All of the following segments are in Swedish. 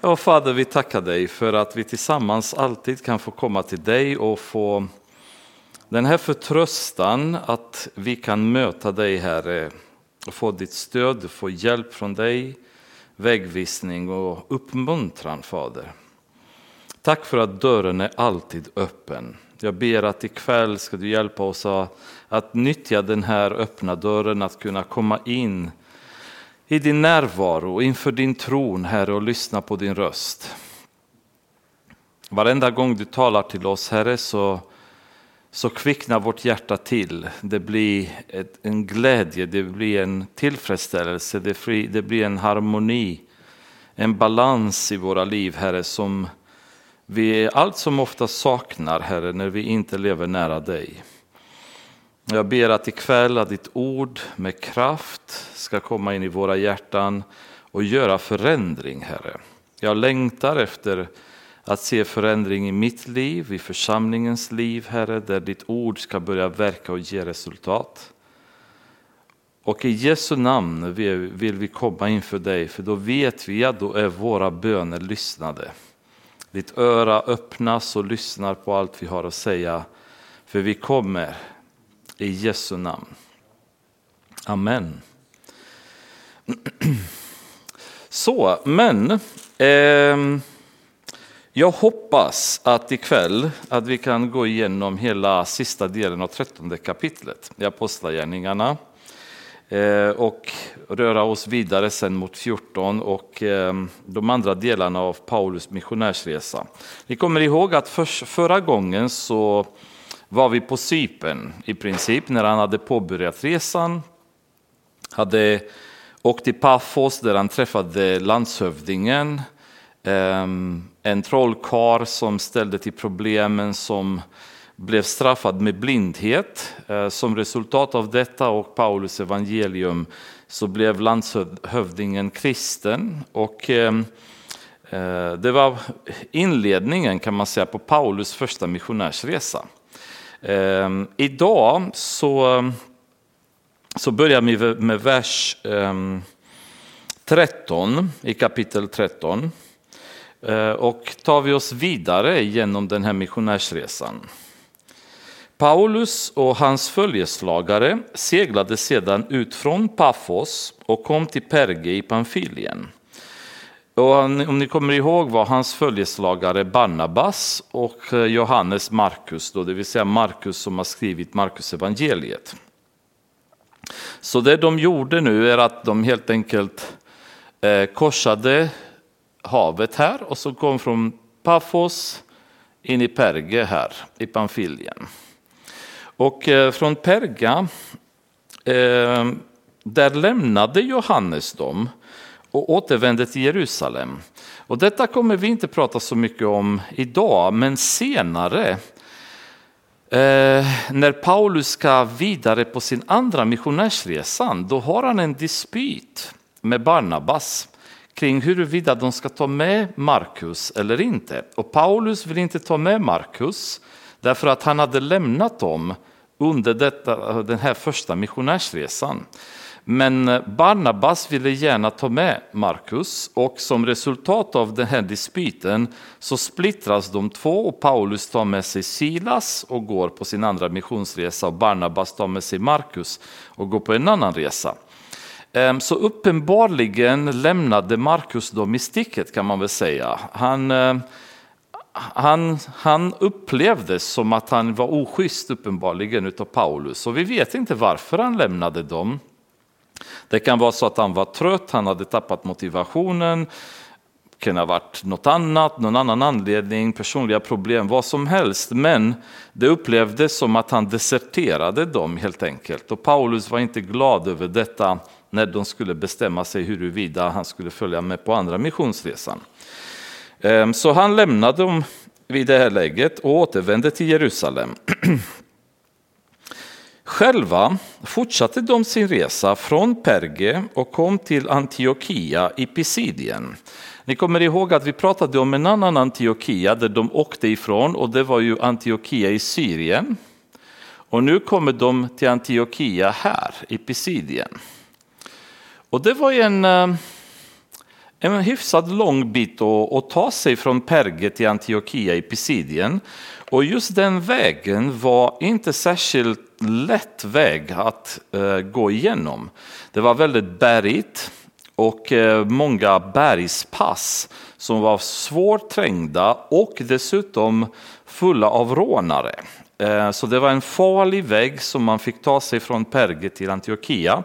Ja, Fader, vi tackar dig för att vi tillsammans alltid kan få komma till dig och få den här förtröstan att vi kan möta dig, Herre, och få ditt stöd, få hjälp från dig, vägvisning och uppmuntran, Fader. Tack för att dörren är alltid öppen. Jag ber att ikväll ska du hjälpa oss att nyttja den här öppna dörren, att kunna komma in i din närvaro inför din tron, Herre, och lyssna på din röst. Varenda gång du talar till oss, Herre, så, så kvicknar vårt hjärta till. Det blir ett, en glädje, det blir en tillfredsställelse, det, fri, det blir en harmoni, en balans i våra liv, Herre, som vi allt som ofta saknar, Herre, när vi inte lever nära dig. Jag ber att ikväll att ditt ord med kraft ska komma in i våra hjärtan och göra förändring, Herre. Jag längtar efter att se förändring i mitt liv, i församlingens liv, Herre, där ditt ord ska börja verka och ge resultat. Och i Jesu namn vill vi komma inför dig, för då vet vi att då är våra böner lyssnade. Ditt öra öppnas och lyssnar på allt vi har att säga, för vi kommer i Jesu namn. Amen. Så, men eh, jag hoppas att ikväll att vi kan gå igenom hela sista delen av trettonde kapitlet i Apostlagärningarna eh, och röra oss vidare sen mot 14 och eh, de andra delarna av Paulus missionärsresa. Ni kommer ihåg att för, förra gången så var vi på Sypen i princip när han hade påbörjat resan. Hade åkt till Paphos där han träffade landshövdingen. Ehm, en trollkar som ställde till problemen som blev straffad med blindhet. Eh, som resultat av detta och Paulus evangelium så blev landshövdingen kristen. Och ehm, eh, det var inledningen kan man säga på Paulus första missionärsresa. Ehm, idag så, så börjar vi med vers ehm, 13 i kapitel 13. Ehm, och tar vi oss vidare genom den här missionärsresan. Paulus och hans följeslagare seglade sedan ut från Paphos och kom till Perge i Pamfilien. Och om ni kommer ihåg var hans följeslagare Barnabas och eh, Johannes Markus, då, det vill säga Markus som har skrivit Markus evangeliet. Så det de gjorde nu är att de helt enkelt eh, korsade havet här och så kom från Paphos in i Perge här i Pamfilien. Och eh, från Perga, där lämnade Johannes dem och återvände till Jerusalem. Och detta kommer vi inte prata så mycket om idag, men senare eh, när Paulus ska vidare på sin andra missionärsresan, då har han en dispyt med Barnabas kring huruvida de ska ta med Markus eller inte. Och Paulus vill inte ta med Markus därför att han hade lämnat dem under detta, den här första missionärsresan. Men Barnabas ville gärna ta med Markus och som resultat av den här dispyten så splittras de två och Paulus tar med sig Silas och går på sin andra missionsresa och Barnabas tar med sig Markus och går på en annan resa. Ehm, så uppenbarligen lämnade Markus dem i sticket kan man väl säga. Han, ehm, han, han upplevdes som att han var oschysst uppenbarligen utav Paulus och vi vet inte varför han lämnade dem. Det kan vara så att han var trött, han hade tappat motivationen, det kan ha varit något annat, någon annan anledning, personliga problem, vad som helst. Men det upplevdes som att han deserterade dem helt enkelt. Och Paulus var inte glad över detta när de skulle bestämma sig huruvida han skulle följa med på andra missionsresan. Ehm, så han lämnade dem vid det här läget och återvände till Jerusalem. Själva fortsatte de sin resa från Perge och kom till Antiochia i Pisidien. Ni kommer ihåg att vi pratade om en annan Antiochia där de åkte ifrån och det var ju Antiochia i Syrien. Och nu kommer de till Antiochia här i Pisidien. Och det var en, eh, en hyfsat lång bit att ta sig från Perge till Antiochia i Pisidien. Och just den vägen var inte särskilt lätt väg att eh, gå igenom. Det var väldigt bergigt och eh, många bergspass som var svårt trängda och dessutom fulla av rånare. Eh, så det var en farlig väg som man fick ta sig från Perge till Antiochia.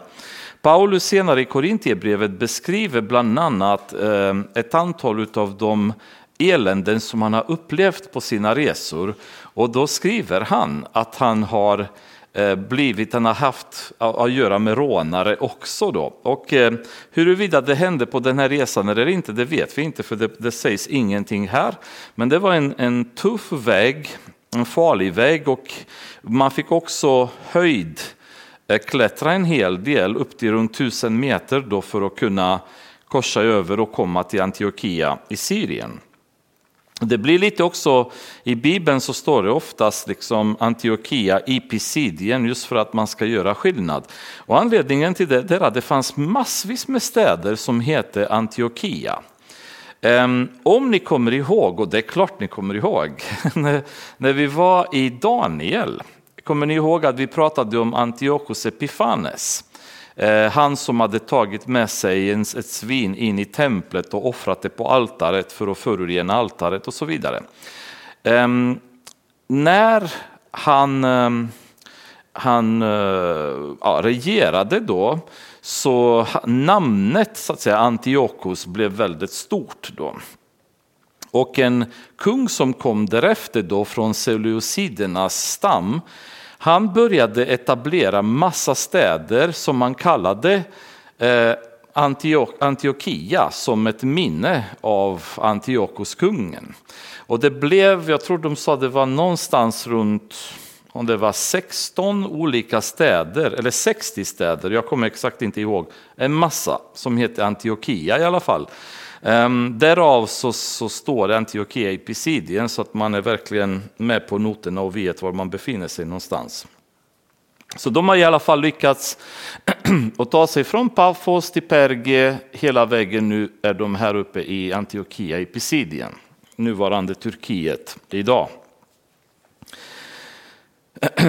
Paulus senare i Korintierbrevet beskriver bland annat eh, ett antal av de eländen som han har upplevt på sina resor. Och då skriver han att han har eh, blivit, han har haft att göra med rånare också. Då. Och eh, huruvida det hände på den här resan eller inte, det vet vi inte för det, det sägs ingenting här. Men det var en, en tuff väg, en farlig väg och man fick också höjd eh, Eh, klättra en hel del, upp till runt tusen meter då för att kunna korsa över och komma till Antiochia i Syrien. Det blir lite också, i Bibeln så står det oftast liksom Antiochia i Pisidien just för att man ska göra skillnad. Och anledningen till det är att det fanns massvis med städer som hette Antiochia. Ehm, om ni kommer ihåg, och det är klart ni kommer ihåg, när vi var i Daniel, kommer ni ihåg att vi pratade om Antiochus Epifanes? Eh, han som hade tagit med sig ett svin in i templet och offrat det på altaret för att förorena altaret och så vidare. Ehm, när han, ehm, han eh, ja, regerade då så namnet så att säga, Antiochus blev väldigt stort. Då. Och en kung som kom därefter då från Seleucidernas stam han började etablera massa städer som man kallade eh, Antiochia som ett minne av Antiochus-kungen. Och det blev, jag tror de sa det var någonstans runt om det var 16 olika städer, eller 60 städer, jag kommer exakt inte ihåg, en massa som heter Antiochia i alla fall. Um, därav så, så står Antiochia i Pisidien så att man är verkligen med på noterna och vet var man befinner sig någonstans. Så de har i alla fall lyckats att ta sig från Pafos till Perge hela vägen. Nu är de här uppe i Antiochia i Pisidien, nuvarande Turkiet idag.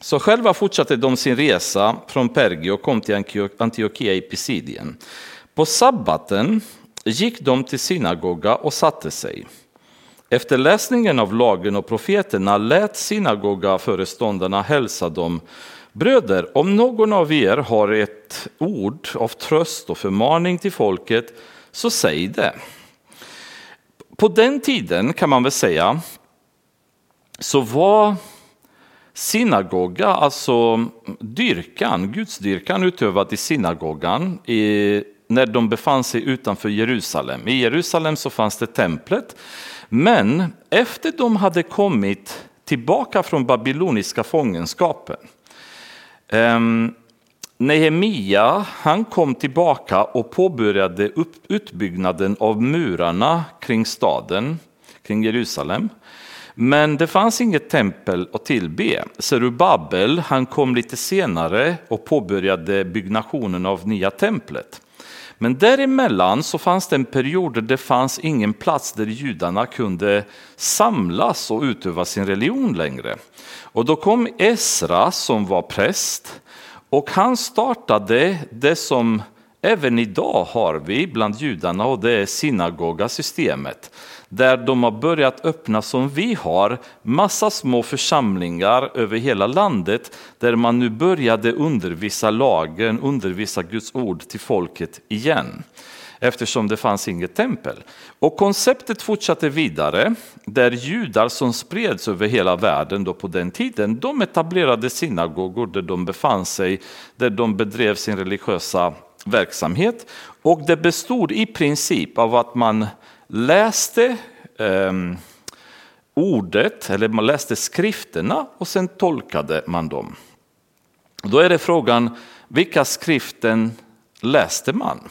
Så själva fortsatte de sin resa från Perge och kom till Antiochia i Pisidien. På sabbaten gick de till synagoga och satte sig. Efter läsningen av lagen och profeterna lät synagogaföreståndarna hälsa dem Bröder, om någon av er har ett ord av tröst och förmaning till folket, så säg det. På den tiden kan man väl säga, så var synagoga, alltså dyrkan, gudsdyrkan utövad i synagogan i när de befann sig utanför Jerusalem. I Jerusalem så fanns det templet. Men efter de hade kommit tillbaka från babyloniska fångenskapen. Um, Nehemia han kom tillbaka och påbörjade upp, utbyggnaden av murarna kring staden, kring Jerusalem. Men det fanns inget tempel att tillbe. Zerubabel han kom lite senare och påbörjade byggnationen av nya templet. Men däremellan så fanns det en period där det fanns ingen plats där judarna kunde samlas och utöva sin religion längre. Och då kom Esra som var präst och han startade det som även idag har vi bland judarna och det är synagogasystemet där de har börjat öppna som vi har, massa små församlingar över hela landet där man nu började undervisa lagen, undervisa Guds ord till folket igen eftersom det fanns inget tempel. Och konceptet fortsatte vidare där judar som spreds över hela världen då på den tiden, de etablerade synagogor där de befann sig, där de bedrev sin religiösa verksamhet. Och det bestod i princip av att man läste eh, ordet, eller man läste skrifterna och sen tolkade man dem. Då är det frågan, vilka skriften läste man?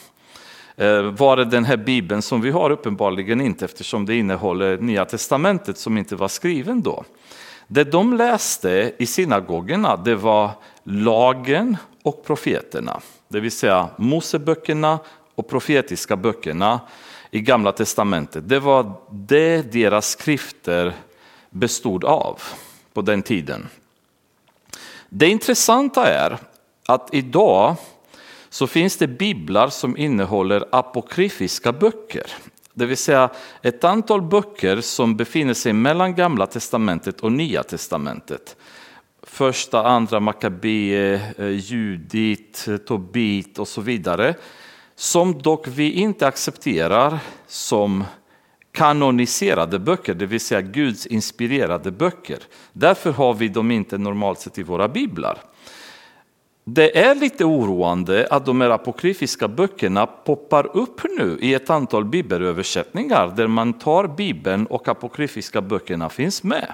Eh, var det den här bibeln som vi har? Uppenbarligen inte eftersom det innehåller Nya Testamentet som inte var skriven då. Det de läste i synagogorna det var lagen och profeterna. Det vill säga Moseböckerna och profetiska böckerna i Gamla Testamentet. Det var det deras skrifter bestod av på den tiden. Det intressanta är att idag så finns det biblar som innehåller apokryfiska böcker. Det vill säga ett antal böcker som befinner sig mellan Gamla Testamentet och Nya Testamentet. Första, andra Makabee, eh, eh, Judit, eh, Tobit och så vidare. Som dock vi inte accepterar som kanoniserade böcker, det vill säga Guds inspirerade böcker. Därför har vi dem inte normalt sett i våra biblar. Det är lite oroande att de här apokryfiska böckerna poppar upp nu i ett antal bibelöversättningar där man tar bibeln och apokryfiska böckerna finns med.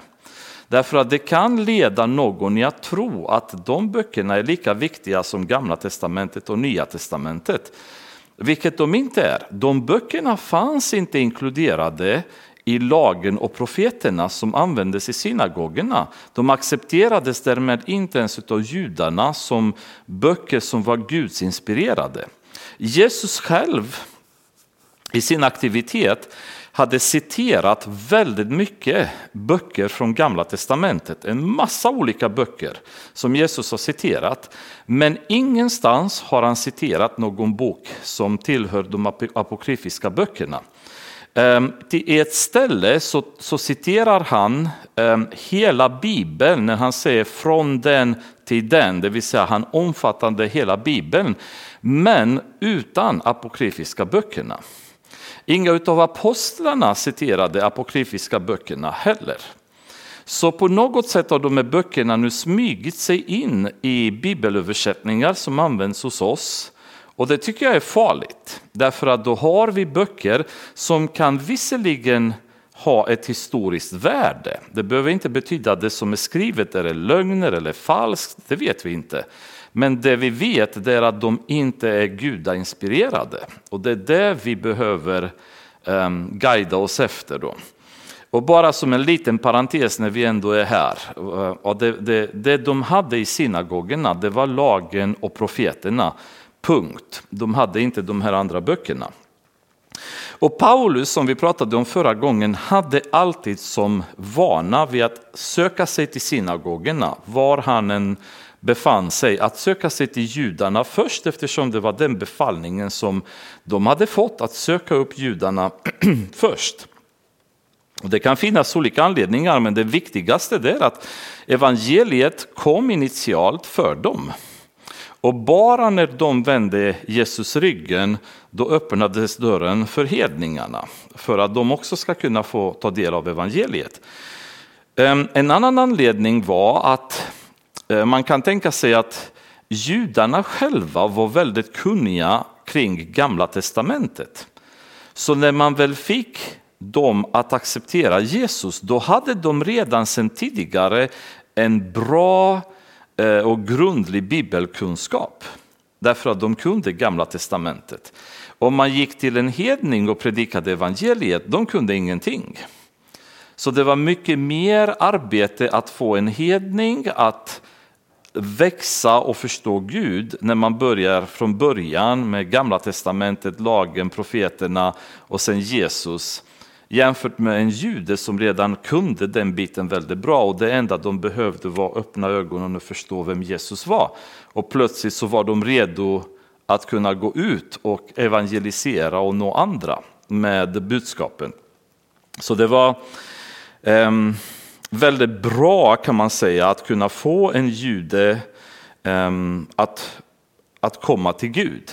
Därför att det kan leda någon i att tro att de böckerna är lika viktiga som Gamla Testamentet och Nya Testamentet. Vilket de inte är. De böckerna fanns inte inkluderade i lagen och profeterna som användes i synagogorna. De accepterades därmed inte ens av judarna som böcker som var gudsinspirerade. Jesus själv i sin aktivitet hade citerat väldigt mycket böcker från Gamla Testamentet. En massa olika böcker som Jesus har citerat. Men ingenstans har han citerat någon bok som tillhör de apokryfiska böckerna. Ehm, I ett ställe så, så citerar han ehm, hela Bibeln när han säger från den till den, det vill säga han omfattade hela Bibeln, men utan apokryfiska böckerna. Inga av apostlarna citerade apokryfiska böckerna heller. Så på något sätt har de här böckerna nu smygit sig in i bibelöversättningar som används hos oss. Och det tycker jag är farligt, därför att då har vi böcker som kan visserligen ha ett historiskt värde. Det behöver inte betyda att det som är skrivet är lögner eller falskt, det vet vi inte. Men det vi vet är att de inte är gudainspirerade och det är det vi behöver um, guida oss efter. Då. Och bara som en liten parentes när vi ändå är här. Eh, och det, det, det de hade i synagogorna det var lagen och profeterna. Punkt. De hade inte de här andra böckerna. Och Paulus, som vi pratade om förra gången, hade alltid som vana vid att söka sig till synagogorna, var han än befann sig, att söka sig till judarna först eftersom det var den befallningen som de hade fått, att söka upp judarna först. Och det kan finnas olika anledningar, men det viktigaste är att evangeliet kom initialt för dem. Och bara när de vände Jesus ryggen, då öppnades dörren för hedningarna, för att de också ska kunna få ta del av evangeliet. Ehm, en annan anledning var att Eh, man kan tänka sig att judarna själva var väldigt kunniga kring Gamla Testamentet. Så när man väl fick dem att acceptera Jesus, då hade de redan sedan tidigare en bra eh, och grundlig bibelkunskap. Därför att de kunde Gamla Testamentet. Om man gick till en hedning och predikade evangeliet, de kunde ingenting. Så det var mycket mer arbete att få en hedning att växa och förstå Gud när man börjar från början med Gamla Testamentet, lagen, profeterna och sen Jesus jämfört med en jude som redan kunde den biten väldigt bra och det enda de behövde var öppna ögonen och förstå vem Jesus var. Och plötsligt så var de redo att kunna gå ut och evangelisera och nå andra med budskapen. Så det var eh, väldigt bra kan man säga att kunna få en jude ehm, att, att komma till Gud.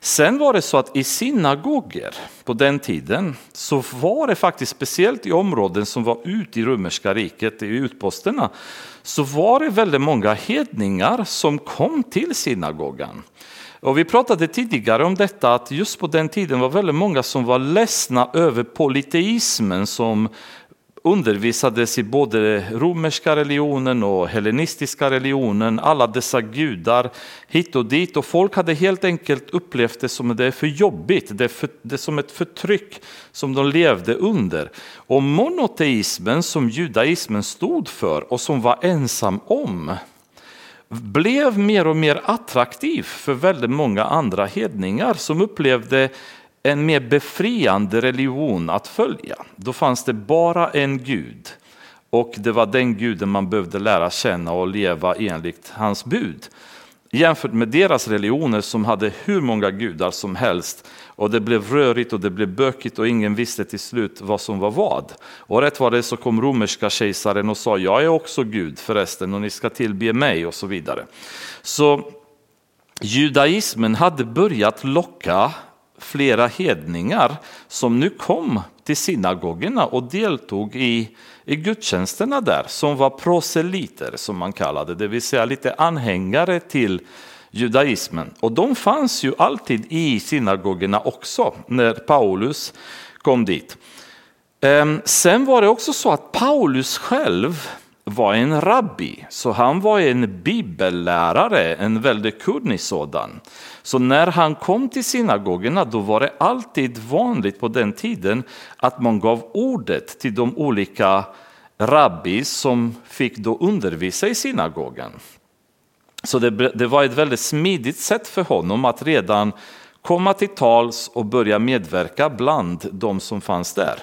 Sen var det så att i synagoger på den tiden så var det faktiskt speciellt i områden som var ute i romerska riket, i utposterna, så var det väldigt många hedningar som kom till synagogan. Och vi pratade tidigare om detta att just på den tiden var väldigt många som var ledsna över polyteismen som undervisades i både romerska religionen och hellenistiska religionen, alla dessa gudar hit och dit. Och folk hade helt enkelt upplevt det som det är för jobbigt, det är, för, det är som ett förtryck som de levde under. Och monoteismen som judaismen stod för och som var ensam om blev mer och mer attraktiv för väldigt många andra hedningar som upplevde en mer befriande religion att följa. Då fanns det bara en gud och det var den guden man behövde lära känna och leva enligt hans bud. Jämfört med deras religioner som hade hur många gudar som helst och det blev rörigt och det blev bökigt och ingen visste till slut vad som var vad. Och rätt var det så kom romerska kejsaren och sa jag är också Gud förresten och ni ska tillbe mig och så vidare. Så judaismen hade börjat locka flera hedningar som nu kom till synagogorna och deltog i, i gudstjänsterna där som var proselyter som man kallade det, vill säga lite anhängare till judaismen. Och de fanns ju alltid i synagogorna också när Paulus kom dit. Ehm, sen var det också så att Paulus själv var en rabbi, så han var en bibellärare, en väldigt kunnig sådan. Så när han kom till synagogorna då var det alltid vanligt på den tiden att man gav ordet till de olika rabbis som fick då undervisa i synagogan. Så det, det var ett väldigt smidigt sätt för honom att redan komma till tals och börja medverka bland de som fanns där.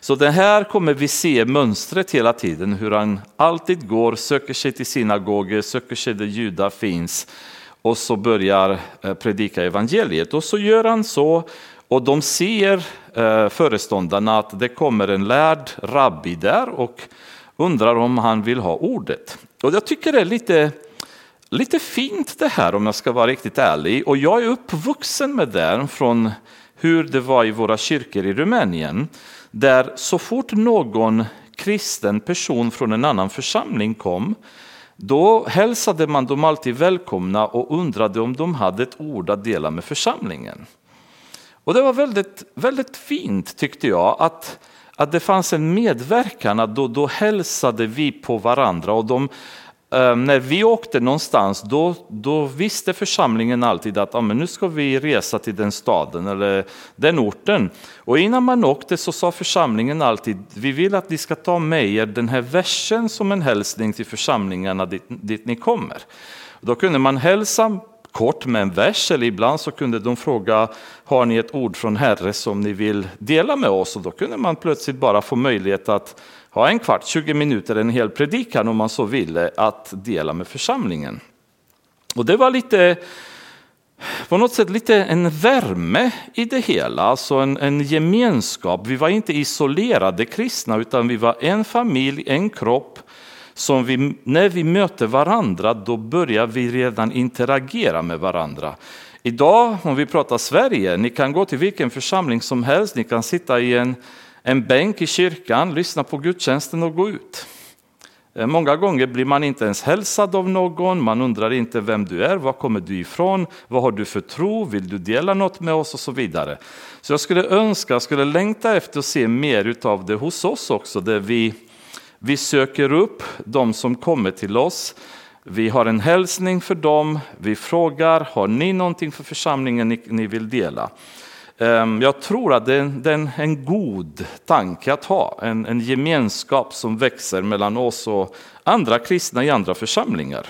Så det här kommer vi se mönstret hela tiden, hur han alltid går, söker sig till synagoger, söker sig där judar finns och så börjar eh, predika evangeliet. Och så gör han så och de ser eh, föreståndarna att det kommer en lärd rabbi där och undrar om han vill ha ordet. Och jag tycker det är lite lite fint det här om jag ska vara riktigt ärlig. Och jag är uppvuxen med det från hur det var i våra kyrkor i Rumänien. Där så fort någon kristen person från en annan församling kom då hälsade man dem alltid välkomna och undrade om de hade ett ord att dela med församlingen. Och det var väldigt, väldigt fint tyckte jag att, att det fanns en medverkan, att då, då hälsade vi på varandra och de Ehm, när vi åkte någonstans då, då visste församlingen alltid att ah, men nu ska vi resa till den staden eller den orten. Och innan man åkte så sa församlingen alltid vi vill att ni ska ta med er den här versen som en hälsning till församlingarna dit, dit ni kommer. Då kunde man hälsa kort med en vers eller ibland så kunde de fråga har ni ett ord från Herre som ni vill dela med oss och då kunde man plötsligt bara få möjlighet att ha en kvart, 20 minuter, en hel predikan om man så ville, eh, att dela med församlingen. Och det var lite, på något sätt lite en värme i det hela, alltså en, en gemenskap. Vi var inte isolerade kristna utan vi var en familj, en kropp. Som vi, när vi möter varandra då börjar vi redan interagera med varandra. Idag, om vi pratar Sverige, ni kan gå till vilken församling som helst, ni kan sitta i en en bänk i kyrkan, lyssna på gudstjänsten och gå ut. Eh, många gånger blir man inte ens hälsad av någon, man undrar inte vem du är, var kommer du ifrån, vad har du för tro, vill du dela något med oss och så vidare. Så jag skulle önska, jag skulle längta efter att se mer av det hos oss också, där vi, vi söker upp de som kommer till oss. Vi har en hälsning för dem, vi frågar, har ni någonting för församlingen ni, ni vill dela? Ehm, jag tror att det är en god tanke att ha, en, en gemenskap som växer mellan oss och andra kristna i andra församlingar.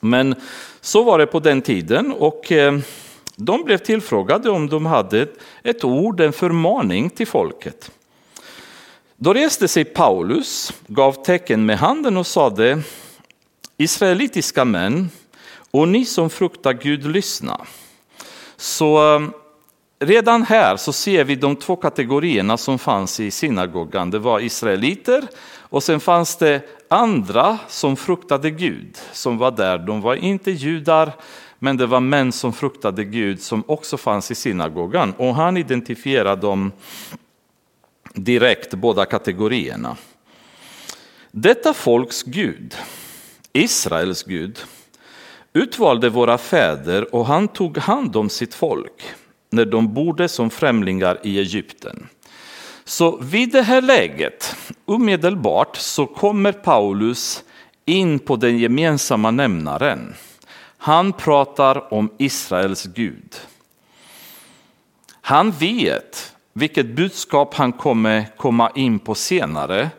Men så var det på den tiden och ehm, de blev tillfrågade om de hade ett ord, en förmaning till folket. Då reste sig Paulus, gav tecken med handen och sade Israelitiska män och ni som fruktar Gud, lyssna. Så ehm, redan här så ser vi de två kategorierna som fanns i synagogan. Det var israeliter och sen fanns det andra som fruktade Gud som var där. De var inte judar men det var män som fruktade Gud som också fanns i synagogan. Och han identifierade dem direkt, båda kategorierna. Detta folks Gud, Israels Gud, utvalde våra fäder och han tog hand om sitt folk när de bodde som främlingar i Egypten. Så vid det här läget, omedelbart, så kommer Paulus in på den gemensamma nämnaren. Han pratar om Israels Gud. Han vet vilket budskap han kommer komma in på senare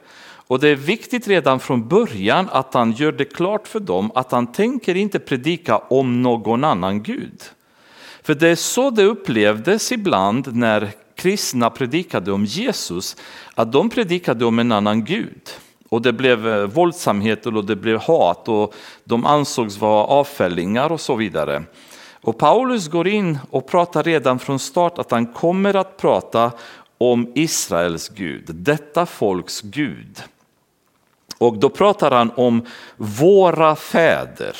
Och det är viktigt redan från början att han gör det klart för dem att han tänker inte predika om någon annan Gud. För det är så det upplevdes ibland när kristna predikade om Jesus, att de predikade om en annan Gud. Och det blev eh, våldsamheter och det blev hat och de ansågs vara avfällingar och så vidare. Och Paulus går in och pratar redan från start att han kommer att prata om Israels Gud, detta folks Gud. Och då pratar han om våra fäder.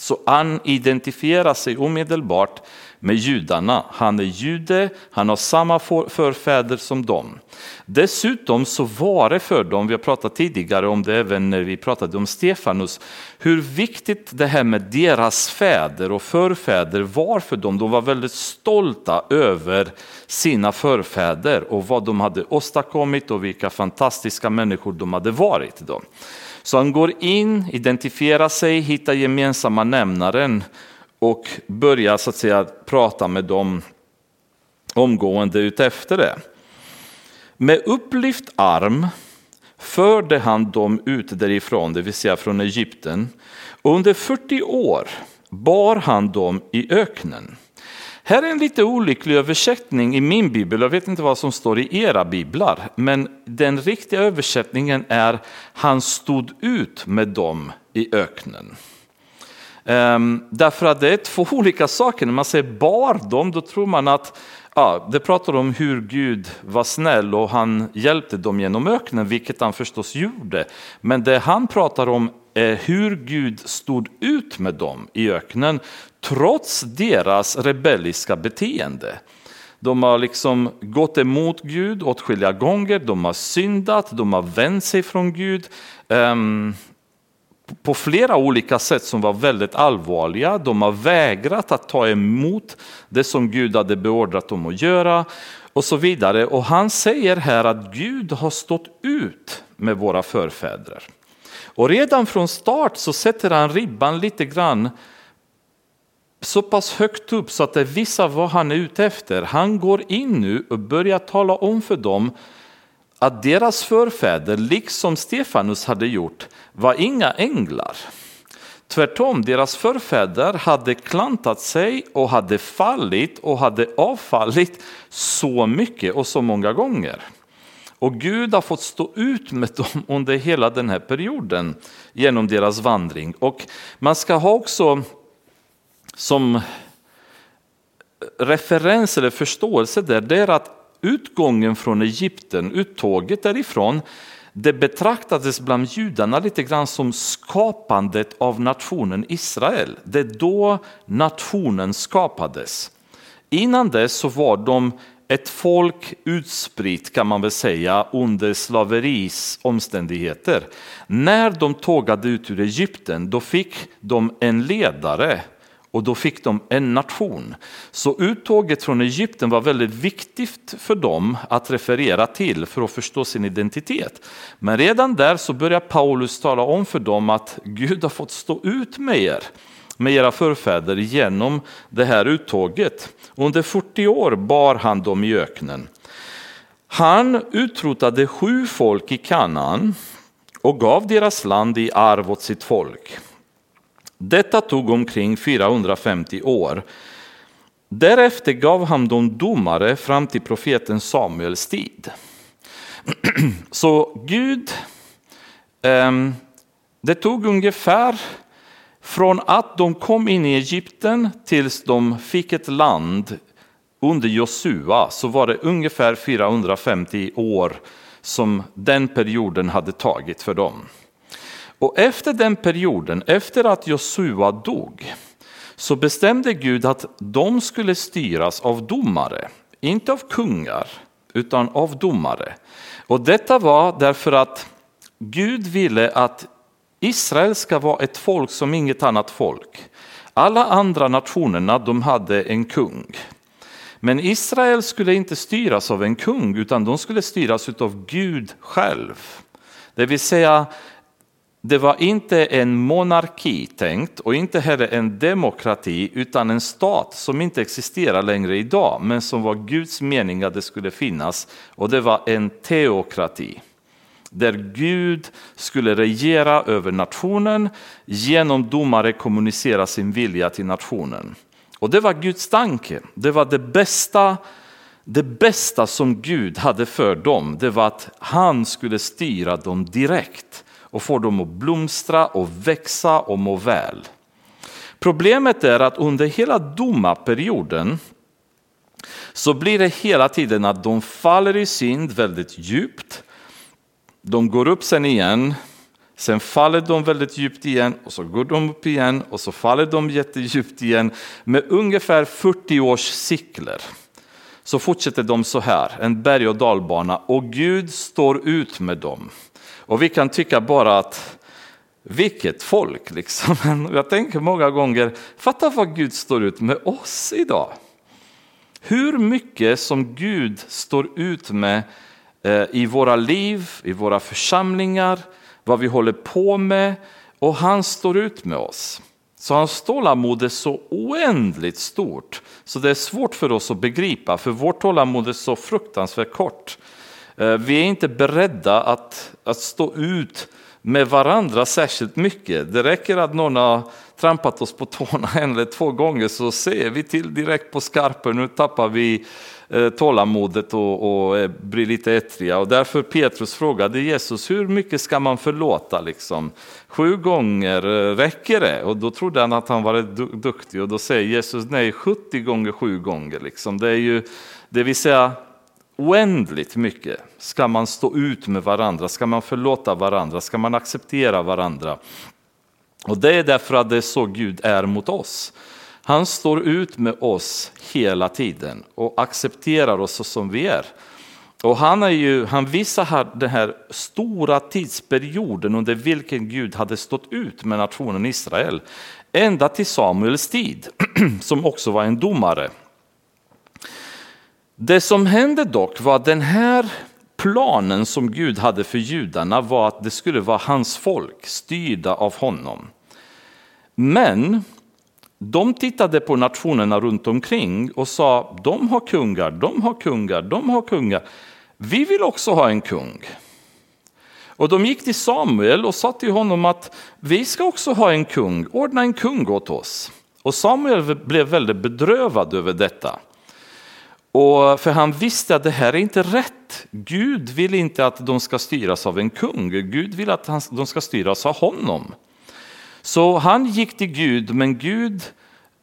Så han identifierar sig omedelbart med judarna. Han är jude, han har samma förfäder som dem. Dessutom så var det för dem, vi har pratat tidigare om det även när vi pratade om Stefanus, hur viktigt det här med deras fäder och förfäder var för dem. De var väldigt stolta över sina förfäder och vad de hade åstadkommit och vilka fantastiska människor de hade varit. Då. Så han går in, identifierar sig, hittar gemensamma nämnaren och börjar så att säga prata med dem omgående utefter det. Med upplyft arm förde han dem ut därifrån, det vill säga från Egypten. Under 40 år bar han dem i öknen. Här är en lite olycklig översättning i min bibel, jag vet inte vad som står i era biblar, men den riktiga översättningen är han stod ut med dem i öknen. Ehm, därför att det är två olika saker, när man säger bar dem då tror man att ja, det pratar om hur Gud var snäll och han hjälpte dem genom öknen, vilket han förstås gjorde. Men det han pratar om är hur Gud stod ut med dem i öknen trots deras rebelliska beteende. De har liksom gått emot Gud åtskilliga gånger, de har syndat, de har vänt sig från Gud. Ehm, på flera olika sätt som var väldigt allvarliga. De har vägrat att ta emot det som Gud hade beordrat dem att göra och så vidare. Och han säger här att Gud har stått ut med våra förfäder. Och redan från start så sätter han ribban lite grann så pass högt upp så att det visar vad han är ute efter. Han går in nu och börjar tala om för dem att deras förfäder, liksom Stefanus hade gjort, var inga änglar. Tvärtom, deras förfäder hade klantat sig och hade fallit och hade avfallit så mycket och så många gånger. Och Gud har fått stå ut med dem under hela den här perioden genom deras vandring. Och man ska ha också som referens eller förståelse där, det är att utgången från Egypten, uttåget därifrån, det betraktades bland judarna lite grann som skapandet av nationen Israel. Det är då nationen skapades. Innan dess så var de ett folk utspritt kan man väl säga under slaveris omständigheter. När de tågade ut ur Egypten då fick de en ledare och då fick de en nation. Så uttåget från Egypten var väldigt viktigt för dem att referera till för att förstå sin identitet. Men redan där så börjar Paulus tala om för dem att Gud har fått stå ut med er, med era förfäder genom det här uttåget. Under 40 år bar han dem i öknen. Han utrotade sju folk i Kanaan och gav deras land i arv åt sitt folk. Detta tog omkring 450 år. Därefter gav han dem domare fram till profeten Samuels tid. Så Gud, ehm, det tog ungefär från att de kom in i Egypten tills de fick ett land under Josua så var det ungefär 450 år som den perioden hade tagit för dem. Och efter den perioden, efter att Josua dog, så bestämde Gud att de skulle styras av domare, inte av kungar, utan av domare. Och detta var därför att Gud ville att Israel ska vara ett folk som inget annat folk. Alla andra nationerna de hade en kung. Men Israel skulle inte styras av en kung utan de skulle styras av Gud själv. Det vill säga det var inte en monarki tänkt och inte heller en demokrati utan en stat som inte existerar längre idag men som var Guds mening att det skulle finnas och det var en teokrati. där Gud skulle regera över nationen, genom domare kommunicera sin vilja till nationen. Och det var Guds tanke, det var det bästa, det bästa som Gud hade för dem, det var att han skulle styra dem direkt och får dem att blomstra och växa och må väl. Problemet är att under hela domarperioden så blir det hela tiden att de faller i synd väldigt djupt. De går upp sen igen, sen faller de väldigt djupt igen och så går de upp igen och så faller de jättedjupt igen med ungefär 40 års cykler. Så fortsätter de så här, en berg och dalbana och Gud står ut med dem. Och vi kan tycka bara att vilket folk liksom. Jag tänker många gånger, fatta vad Gud står ut med oss idag. Hur mycket som Gud står ut med eh, i våra liv, i våra församlingar, vad vi håller på med och han står ut med oss. Så hans tålamod är så oändligt stort så det är svårt för oss att begripa för vårt tålamod är så fruktansvärt kort. Eh, vi är inte beredda att, att stå ut med varandra särskilt mycket. Det räcker att någon har trampat oss på tårna en eller två gånger så ser vi till direkt på skarpen, nu tappar vi eh, tålamodet och, och eh, blir lite ettriga. Och därför Petrus frågade Jesus, hur mycket ska man förlåta? Liksom? Sju gånger, räcker det? Och då trodde han att han var duktig och då säger Jesus, nej 70 gånger sju gånger. Liksom. Det är ju, det vill säga oändligt mycket ska man stå ut med varandra, ska man förlåta varandra, ska man acceptera varandra. Och det är därför att det är så Gud är mot oss. Han står ut med oss hela tiden och accepterar oss som vi är. Och han, är ju, han visar här den här stora tidsperioden under vilken Gud hade stått ut med nationen Israel. Ända till Samuels tid, som också var en domare. Det som hände dock var att den här planen som Gud hade för judarna var att det skulle vara hans folk, styrda av honom. Men de tittade på nationerna runt omkring och sa, de har kungar, de har kungar, de har kungar. Vi vill också ha en kung. Och de gick till Samuel och sa till honom att vi ska också ha en kung, ordna en kung åt oss. Och Samuel blev väldigt bedrövad över detta. Och för han visste att det här är inte rätt. Gud vill inte att de ska styras av en kung. Gud vill att de ska styras av honom. Så han gick till Gud, men Gud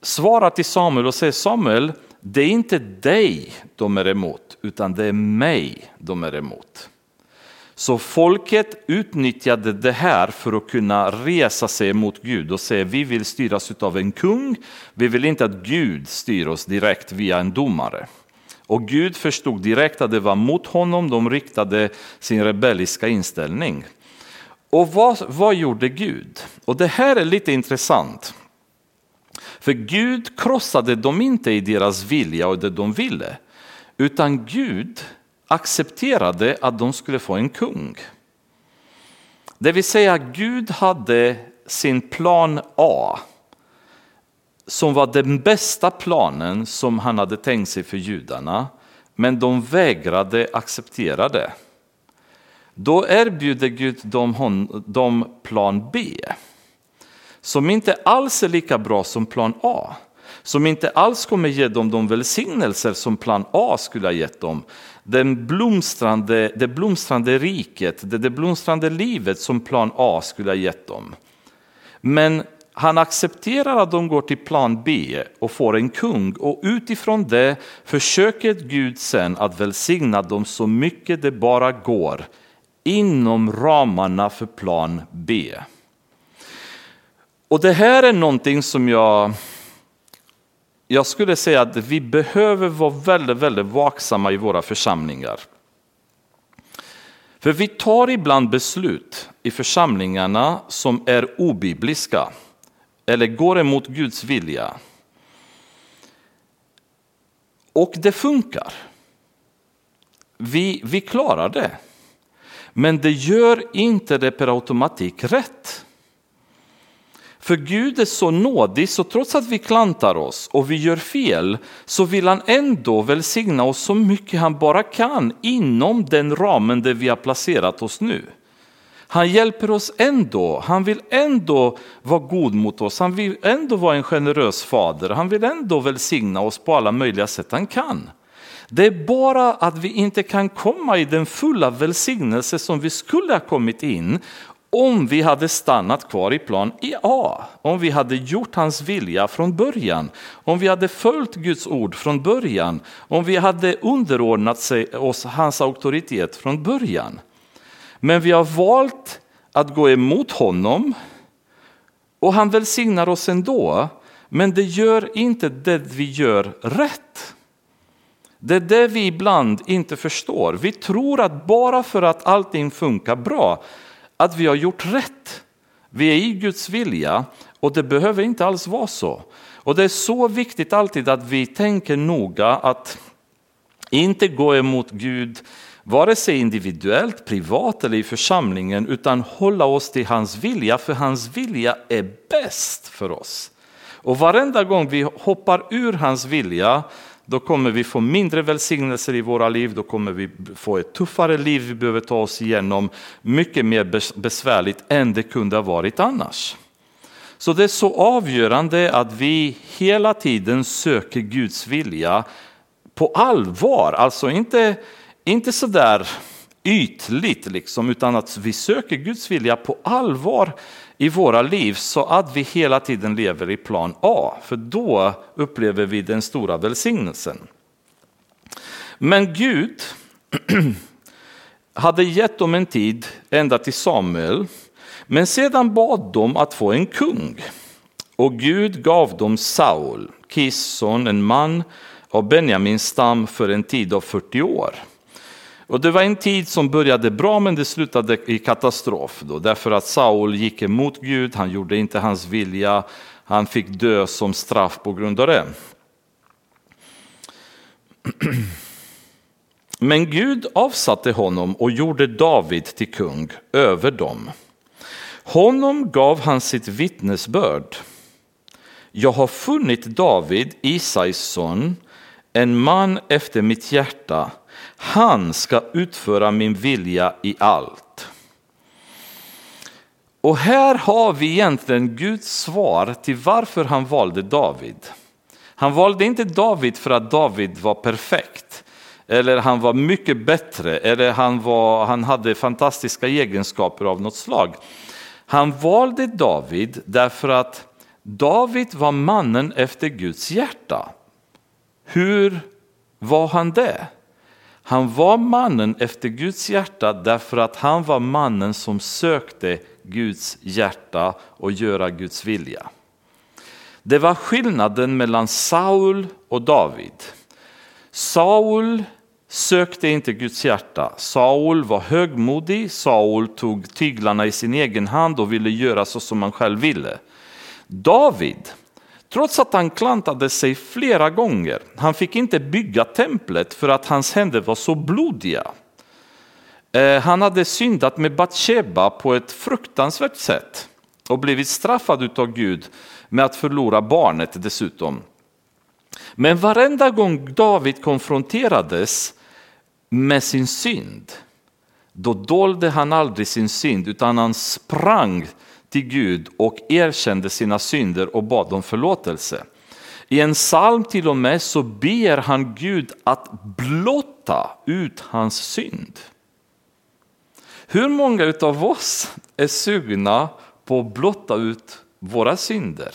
svarar till Samuel och säger Samuel, det är inte dig de är emot, utan det är mig de är emot. Så folket utnyttjade det här för att kunna resa sig mot Gud och säga vi vill styras av en kung, vi vill inte att Gud styr oss direkt via en domare. Och Gud förstod direkt att det var mot honom de riktade sin rebelliska inställning. Och vad, vad gjorde Gud? Och det här är lite intressant. För Gud krossade dem inte i deras vilja och det de ville. Utan Gud accepterade att de skulle få en kung. Det vill säga Gud hade sin plan A som var den bästa planen som han hade tänkt sig för judarna, men de vägrade acceptera det. Då erbjuder Gud dem, dem plan B, som inte alls är lika bra som plan A. Som inte alls kommer ge dem de välsignelser som plan A skulle ha gett dem. Den blomstrande, det blomstrande riket, det, det blomstrande livet som plan A skulle ha gett dem. Men han accepterar att de går till plan B och får en kung och utifrån det försöker Gud sen att välsigna dem så mycket det bara går inom ramarna för plan B. Och det här är någonting som jag, jag skulle säga att vi behöver vara väldigt, väldigt vaksamma i våra församlingar. För vi tar ibland beslut i församlingarna som är obibliska eller går emot Guds vilja. Och det funkar. Vi, vi klarar det. Men det gör inte det per automatik rätt. För Gud är så nådig så trots att vi klantar oss och vi gör fel så vill han ändå välsigna oss så mycket han bara kan inom den ramen där vi har placerat oss nu. Han hjälper oss ändå, han vill ändå vara god mot oss, han vill ändå vara en generös fader, han vill ändå välsigna oss på alla möjliga sätt han kan. Det är bara att vi inte kan komma i den fulla välsignelse som vi skulle ha kommit in om vi hade stannat kvar i plan A, om vi hade gjort hans vilja från början, om vi hade följt Guds ord från början, om vi hade underordnat oss hans auktoritet från början. Men vi har valt att gå emot honom och han välsignar oss ändå. Men det gör inte det vi gör rätt. Det är det vi ibland inte förstår. Vi tror att bara för att allting funkar bra, att vi har gjort rätt. Vi är i Guds vilja och det behöver inte alls vara så. Och det är så viktigt alltid att vi tänker noga att inte gå emot Gud vare sig individuellt, privat eller i församlingen, utan hålla oss till hans vilja, för hans vilja är bäst för oss. Och varenda gång vi hoppar ur hans vilja, då kommer vi få mindre välsignelser i våra liv, då kommer vi få ett tuffare liv vi behöver ta oss igenom, mycket mer besvärligt än det kunde ha varit annars. Så det är så avgörande att vi hela tiden söker Guds vilja på allvar, alltså inte inte så där ytligt, liksom, utan att vi söker Guds vilja på allvar i våra liv så att vi hela tiden lever i plan A, för då upplever vi den stora välsignelsen. Men Gud hade gett dem en tid ända till Samuel, men sedan bad de att få en kung. Och Gud gav dem Saul, Kisson, en man av Benjamins stam för en tid av 40 år. Och det var en tid som började bra men det slutade i katastrof. Då, därför att Saul gick emot Gud, han gjorde inte hans vilja, han fick dö som straff på grund av det. Men Gud avsatte honom och gjorde David till kung över dem. Honom gav han sitt vittnesbörd. Jag har funnit David, Isais son, en man efter mitt hjärta han ska utföra min vilja i allt. Och här har vi egentligen Guds svar till varför han valde David. Han valde inte David för att David var perfekt eller han var mycket bättre eller han, var, han hade fantastiska egenskaper av något slag. Han valde David därför att David var mannen efter Guds hjärta. Hur var han det? Han var mannen efter Guds hjärta därför att han var mannen som sökte Guds hjärta och göra Guds vilja. Det var skillnaden mellan Saul och David. Saul sökte inte Guds hjärta. Saul var högmodig, Saul tog tyglarna i sin egen hand och ville göra så som han själv ville. David Trots att han klantade sig flera gånger, han fick inte bygga templet för att hans händer var så blodiga. Eh, han hade syndat med Batsheba på ett fruktansvärt sätt och blivit straffad av Gud med att förlora barnet dessutom. Men varenda gång David konfronterades med sin synd, då dolde han aldrig sin synd utan han sprang till Gud och erkände sina synder och bad om förlåtelse. I en psalm till och med så ber han Gud att blotta ut hans synd. Hur många av oss är sugna på att blotta ut våra synder?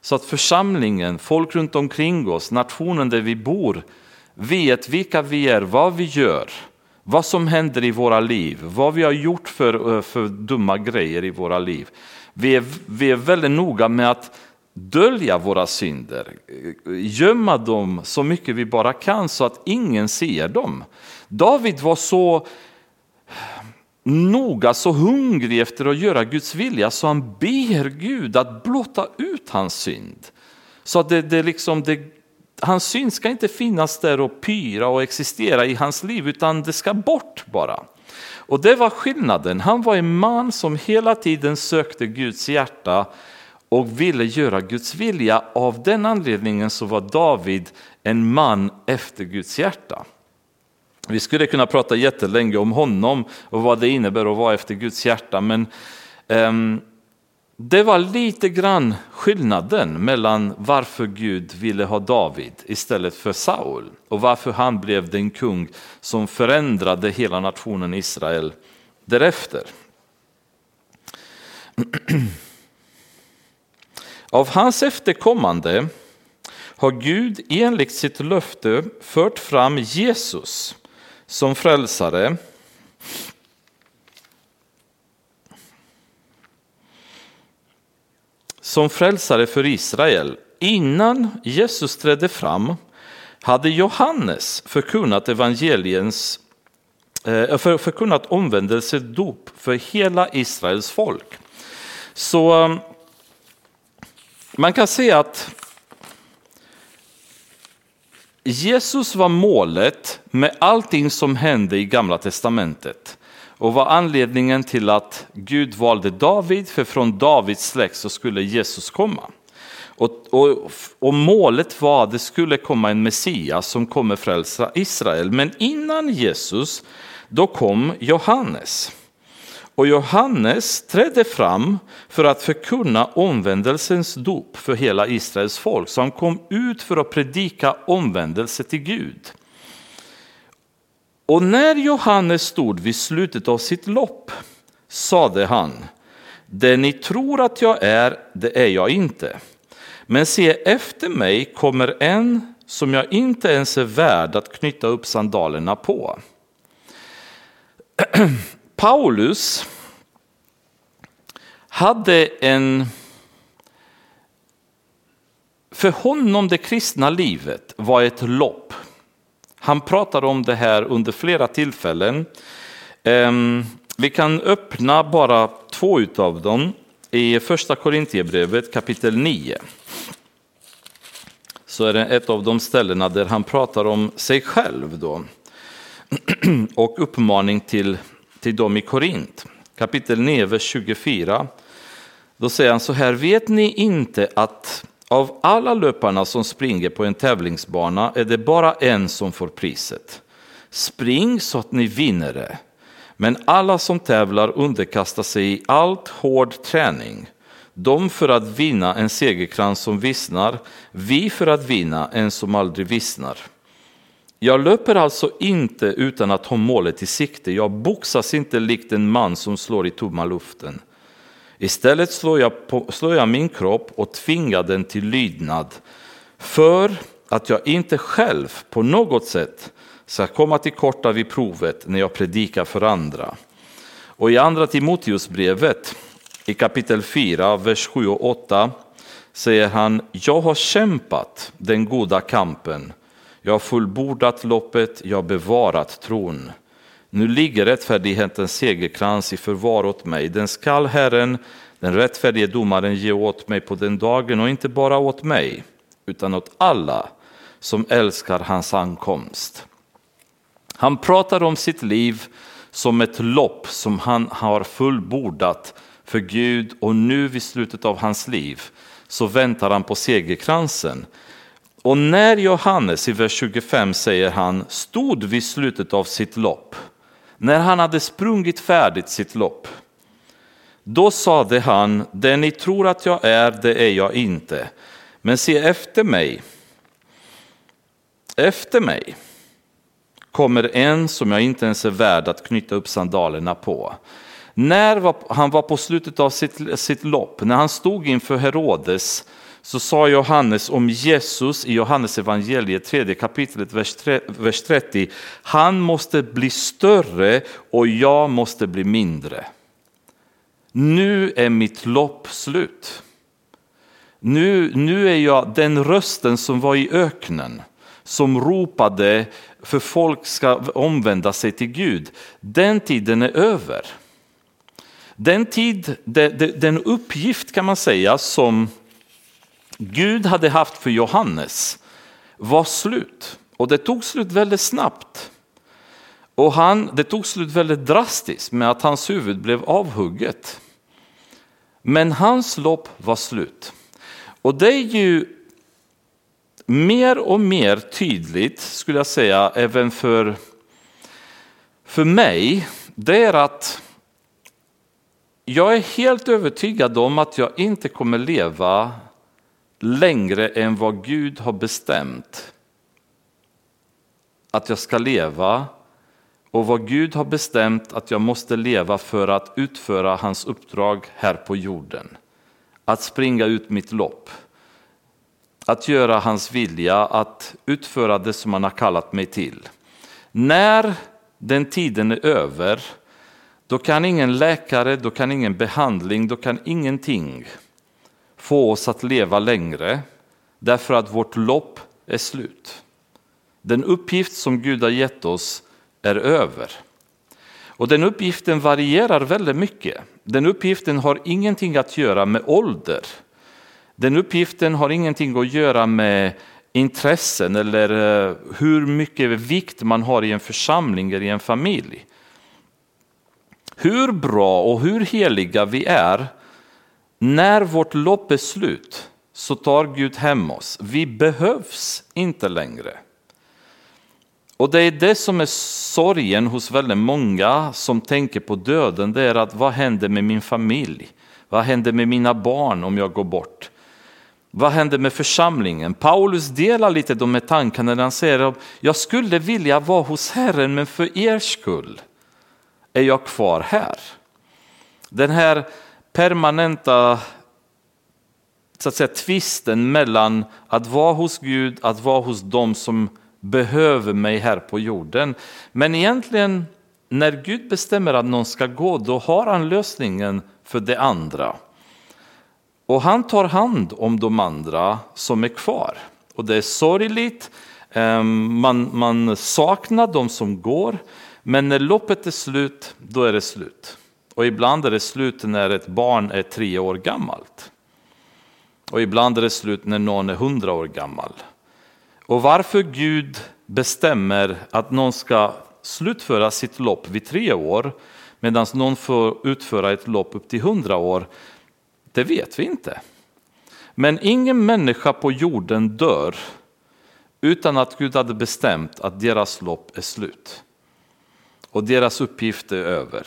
Så att församlingen, folk runt omkring oss, nationen där vi bor vet vilka vi är, vad vi gör vad som händer i våra liv, vad vi har gjort för, eh, för dumma grejer i våra liv. Vi är, vi är väldigt noga med att dölja våra synder, gömma dem så mycket vi bara kan så att ingen ser dem. David var så noga, så hungrig efter att göra Guds vilja så han ber Gud att blotta ut hans synd. Så att det, det, liksom, det hans synd ska inte finnas där och pyra och existera i hans liv utan det ska bort bara. Och det var skillnaden. Han var en man som hela tiden sökte Guds hjärta och ville göra Guds vilja. Av den anledningen så var David en man efter Guds hjärta. Vi skulle kunna prata jättelänge om honom och vad det innebär att vara efter Guds hjärta, men um, det var lite grann skillnaden mellan varför Gud ville ha David istället för Saul och varför han blev den kung som förändrade hela nationen Israel därefter. Av hans efterkommande har Gud enligt sitt löfte fört fram Jesus som frälsare som frälsare för Israel. Innan Jesus trädde fram hade Johannes förkunnat evangeliens eh, för, förkunnat omvändelse dop för hela Israels folk. Så eh, man kan säga att Jesus var målet med allting som hände i Gamla Testamentet och var anledningen till att Gud valde David, för från Davids släkt så skulle Jesus komma. Och, och, och, målet var att det skulle komma en Messias som kommer frälsa Israel. Men innan Jesus, då kom Johannes. Och Johannes trädde fram för att förkunna omvändelsens dop för hela Israels folk. Så han kom ut för att predika omvändelse till Gud. Och när Johannes stod vid slutet av sitt lopp sade han, det ni tror att jag är, det är jag inte. Men se, efter mig kommer en som jag inte ens är värd att knyta upp sandalerna på. Paulus hade en... För honom det kristna livet var ett lopp. Han pratar om det här under flera tillfällen. Ehm, vi kan öppna bara två av dem i första Korintierbrevet kapitel 9. Så är det ett av de ställena där han pratar om sig själv då. och uppmaning till, till dem i Korint. Kapitel 9, vers 24. Då säger han så här, vet ni inte att av alla löparna som springer på en tävlingsbana är det bara en som får priset. Spring så att ni vinner det. Men alla som tävlar underkastar sig i allt hård träning. De för att vinna en segerkrans som vissnar, vi för att vinna en som aldrig vissnar. Jag löper alltså inte utan att ha målet i sikte. Jag boxas inte likt en man som slår i tomma luften. Istället slår jag, på, slår jag min kropp och tvingar den till lydnad för att jag inte själv på något sätt ska komma till korta vid provet när jag predikar för andra. Och i andra Timoteusbrevet i kapitel 4, vers 7 och 8 säger han, jag har kämpat den goda kampen, jag har fullbordat loppet, jag har bevarat tron. Nu ligger rättfärdighetens segerkrans i förvar åt mig. Den skall Herren, den rättfärdige domaren, ge åt mig på den dagen och inte bara åt mig, utan åt alla som älskar hans ankomst. Han pratar om sitt liv som ett lopp som han har fullbordat för Gud och nu vid slutet av hans liv så väntar han på segerkransen. Och när Johannes i vers 25 säger han stod vid slutet av sitt lopp när han hade sprungit färdigt sitt lopp, då sade han, det ni tror att jag är, det är jag inte. Men se efter mig, efter mig kommer en som jag inte ens är värd att knyta upp sandalerna på. När han var på slutet av sitt, sitt lopp, när han stod inför Herodes, så sa Johannes om Jesus i Johannes evangeliet, tredje kapitlet, vers 30. Han måste bli större och jag måste bli mindre. Nu är mitt lopp slut. Nu, nu är jag den rösten som var i öknen, som ropade för folk ska omvända sig till Gud. Den tiden är över. Den tid, den uppgift kan man säga som Gud hade haft för Johannes var slut. Och det tog slut väldigt snabbt. Och han, det tog slut väldigt drastiskt med att hans huvud blev avhugget. Men hans lopp var slut. Och det är ju mer och mer tydligt, skulle jag säga, även för, för mig, det är att jag är helt övertygad om att jag inte kommer leva längre än vad Gud har bestämt att jag ska leva och vad Gud har bestämt att jag måste leva för att utföra hans uppdrag här på jorden. Att springa ut mitt lopp. Att göra hans vilja, att utföra det som han har kallat mig till. När den tiden är över, då kan ingen läkare, då kan ingen behandling, då kan ingenting få oss att leva längre därför att vårt lopp är slut. Den uppgift som Gud har gett oss är över. Och den uppgiften varierar väldigt mycket. Den uppgiften har ingenting att göra med ålder. Den uppgiften har ingenting att göra med intressen eller eh, hur mycket vikt man har i en församling eller i en familj. Hur bra och hur heliga vi är, när vårt lopp är slut så tar Gud hem oss. Vi behövs inte längre. Och det är det som är sorgen hos väldigt många som tänker på döden. Det är att vad händer med min familj? Vad händer med mina barn om jag går bort? Vad händer med församlingen? Paulus delar lite de här tankarna när han säger att jag skulle vilja vara hos Herren men för er skull är jag kvar här. Den här permanenta så att säga, tvisten mellan att vara hos Gud, att vara hos dem som behöver mig här på jorden. Men egentligen när Gud bestämmer att någon ska gå, då har han lösningen för det andra. Och han tar hand om de andra som är kvar. Och det är sorgligt, ehm, man, man saknar de som går, men när loppet är slut, då är det slut. Och ibland är det slut när ett barn är tre år gammalt. Och ibland är det slut när någon är hundra år gammal. Och varför Gud bestämmer att någon ska slutföra sitt lopp vid tre år medan någon får utföra ett lopp upp till hundra år, det vet vi inte. Men ingen människa på jorden dör utan att Gud hade bestämt att deras lopp är slut. Och deras uppgift är över.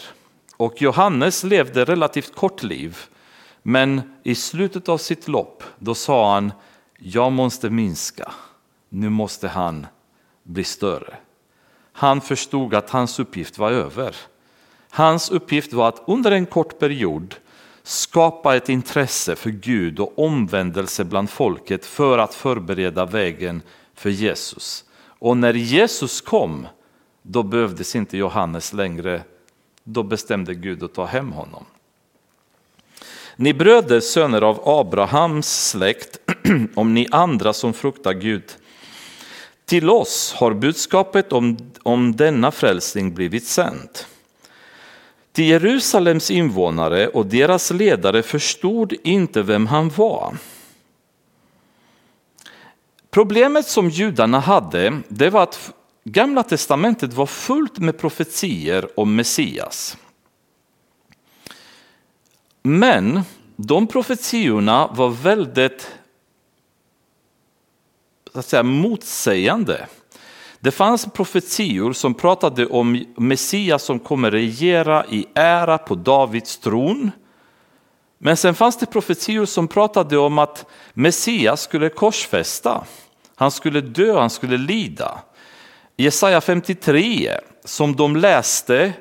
Och Johannes levde relativt kort liv, men i slutet av sitt lopp då sa han, jag måste minska nu måste han bli större. Han förstod att hans uppgift var över. Hans uppgift var att under en kort period skapa ett intresse för Gud och omvändelse bland folket för att förbereda vägen för Jesus. Och när Jesus kom, då behövdes inte Johannes längre. Då bestämde Gud att ta hem honom. Ni bröder, söner av Abrahams släkt, om ni andra som fruktar Gud, till oss har budskapet om, om denna frälsning blivit sänt. Till Jerusalems invånare och deras ledare förstod inte vem han var. Problemet som judarna hade det var att Gamla testamentet var fullt med profetier om Messias. Men de profetiorna var väldigt så att säga, motsägande. Det fanns profetior som pratade om Messias som kommer regera i ära på Davids tron. Men sen fanns det profetior som pratade om att Messias skulle korsfästa. Han skulle dö, han skulle lida. Jesaja 53 som de läste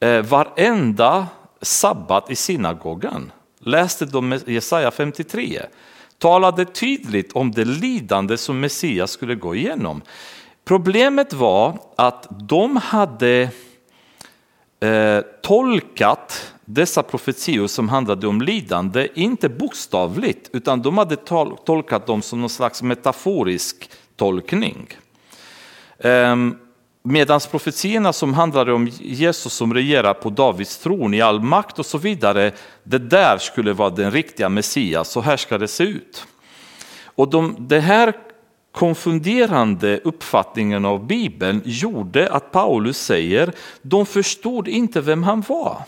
eh, varenda sabbat i synagogan. Läste de Jesaja 53 talade tydligt om det lidande som Messias skulle gå igenom. Problemet var att de hade eh, tolkat dessa profetior som handlade om lidande, inte bokstavligt, utan de hade tolkat dem som någon slags metaforisk tolkning. Ehm, Medan profetierna som handlade om Jesus som regerar på Davids tron i all makt och så vidare, det där skulle vara den riktiga Messias, så här ska det se ut. Och de, det här konfunderande uppfattningen av Bibeln gjorde att Paulus säger, de förstod inte vem han var.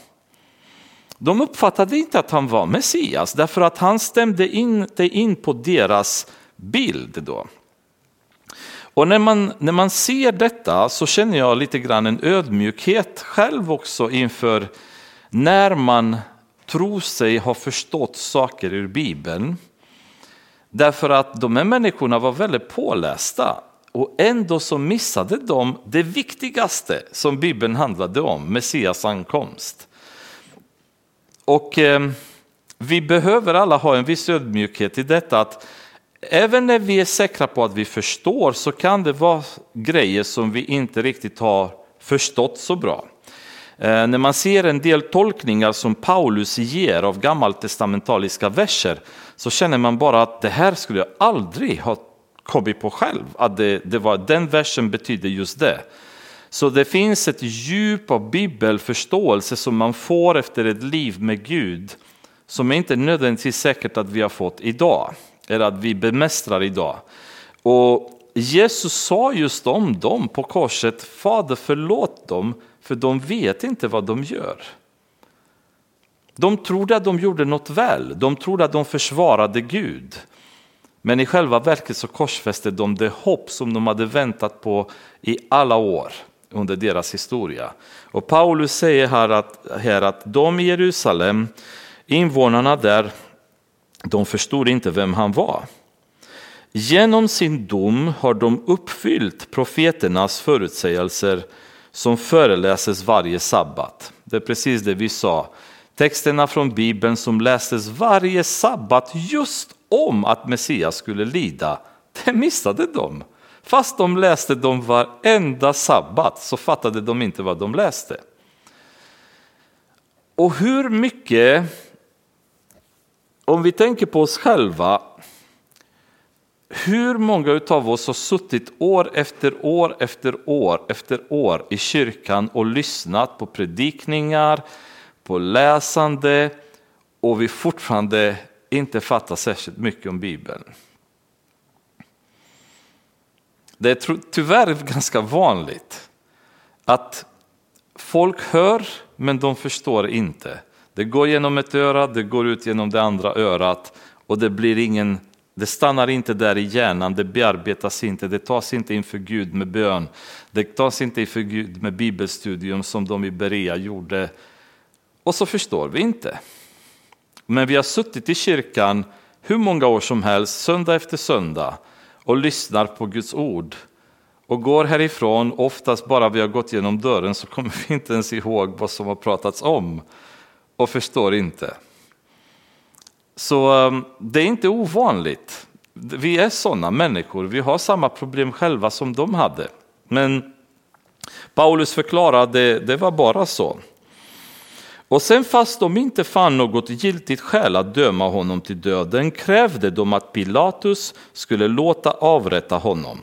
De uppfattade inte att han var Messias därför att han stämde inte in på deras bild då. Och när man, när man ser detta så känner jag lite grann en ödmjukhet själv också inför när man tror sig ha förstått saker ur Bibeln. Därför att de här människorna var väldigt pålästa och ändå så missade de det viktigaste som Bibeln handlade om, Messias ankomst. Och eh, vi behöver alla ha en viss ödmjukhet i detta att även när vi är säkra på att vi förstår så kan det vara grejer som vi inte riktigt har förstått så bra. Eh, när man ser en del tolkningar som Paulus ger av gammaltestamentaliska verser så känner man bara att det här skulle jag aldrig ha kommit på själv, att det, det var, den versen betyder just det. Så det finns ett djup av bibelförståelse som man får efter ett liv med Gud som är inte nödvändigtvis säkert att vi har fått idag, eller att vi bemästrar idag. Och Jesus sa just om dem på korset, Fader förlåt dem för de vet inte vad de gör. De trodde att de gjorde något väl, de trodde att de försvarade Gud. Men i själva verket så korsfäste de det hopp som de hade väntat på i alla år under deras historia. Och Paulus säger här att, här att de i Jerusalem, invånarna där, de förstod inte vem han var. Genom sin dom har de uppfyllt profeternas förutsägelser som föreläses varje sabbat. Det är precis det vi sa. Texterna från Bibeln som lästes varje sabbat just om att Messias skulle lida, det missade de. Fast de läste dem varenda sabbat så fattade de inte vad de läste. Och hur mycket, om vi tänker på oss själva, hur många av oss har suttit år efter år efter år efter år i kyrkan och lyssnat på predikningar, på läsande och vi fortfarande inte fattar särskilt mycket om Bibeln. Det är tyvärr ganska vanligt att folk hör men de förstår inte. Det går genom ett öra, det går ut genom det andra örat och det blir ingen det stannar inte där i hjärnan, det bearbetas inte, det tas inte inför Gud med bön. Det tas inte inför Gud med bibelstudium som de i Berea gjorde. Och så förstår vi inte. Men vi har suttit i kyrkan hur många år som helst, söndag efter söndag och lyssnar på Guds ord. Och går härifrån, oftast bara vi har gått genom dörren så kommer vi inte ens ihåg vad som har pratats om och förstår inte. Så ehm, det är inte ovanligt. Vi är sådana människor, vi har samma problem själva som de hade. Men Paulus förklarade det var bara så. Och sen fast de inte fann något giltigt skäl att döma honom till döden krävde de att Pilatus skulle låta avrätta honom.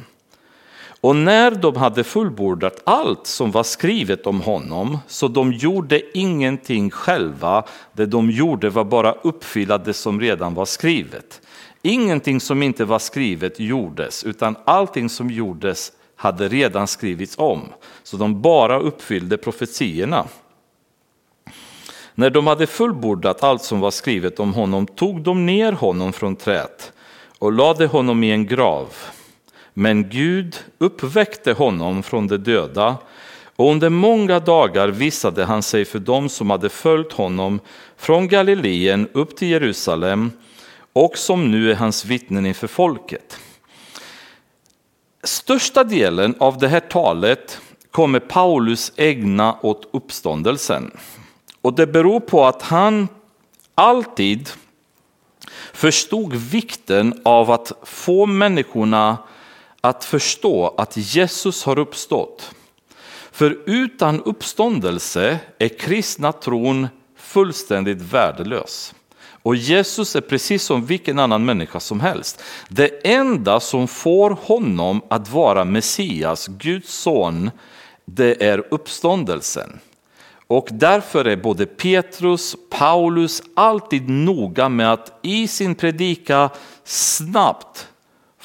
Och när de hade fullbordat allt som var skrivet om honom, så de gjorde ingenting själva, det de gjorde var bara uppfylla det som redan var skrivet. Ingenting som inte var skrivet gjordes, utan allting som gjordes hade redan skrivits om. Så de bara uppfyllde profetierna. När de hade fullbordat allt som var skrivet om honom tog de ner honom från träet och lade honom i en grav. Men Gud uppväckte honom från de döda och under många dagar visade han sig för dem som hade följt honom från Galileen upp till Jerusalem och som nu är hans vittnen inför folket. Största delen av det här talet kommer Paulus ägna åt uppståndelsen. Och det beror på att han alltid förstod vikten av att få människorna att förstå att Jesus har uppstått. För utan uppståndelse är kristna tron fullständigt värdelös. Och Jesus är precis som vilken annan människa som helst. Det enda som får honom att vara Messias, Guds son, det är uppståndelsen. Och därför är både Petrus, Paulus alltid noga med att i sin predika snabbt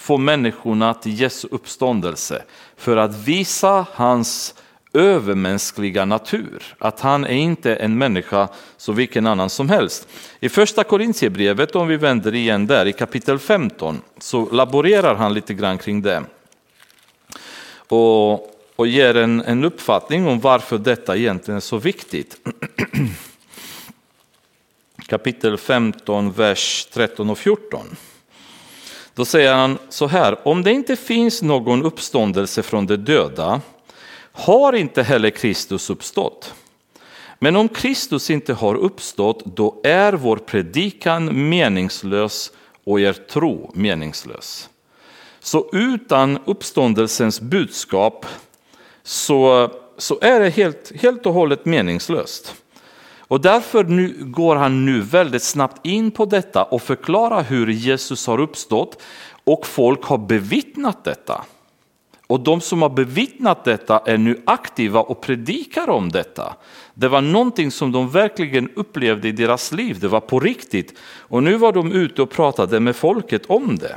få människorna till Jesu uppståndelse för att visa hans övermänskliga natur. Att han är inte en människa som vilken annan som helst. I första Korintierbrevet, om vi vänder igen där i kapitel 15, så laborerar han lite grann kring det. Och, och ger en, en uppfattning om varför detta egentligen är så viktigt. kapitel 15, vers 13 och 14. Då säger han så här, om det inte finns någon uppståndelse från de döda har inte heller Kristus uppstått. Men om Kristus inte har uppstått, då är vår predikan meningslös och er tro meningslös. Så utan uppståndelsens budskap så, så är det helt, helt och hållet meningslöst. Och därför nu, går han nu väldigt snabbt in på detta och förklarar hur Jesus har uppstått och folk har bevittnat detta. Och de som har bevittnat detta är nu aktiva och predikar om detta. Det var någonting som de verkligen upplevde i deras liv, det var på riktigt. Och nu var de ute och pratade med folket om det.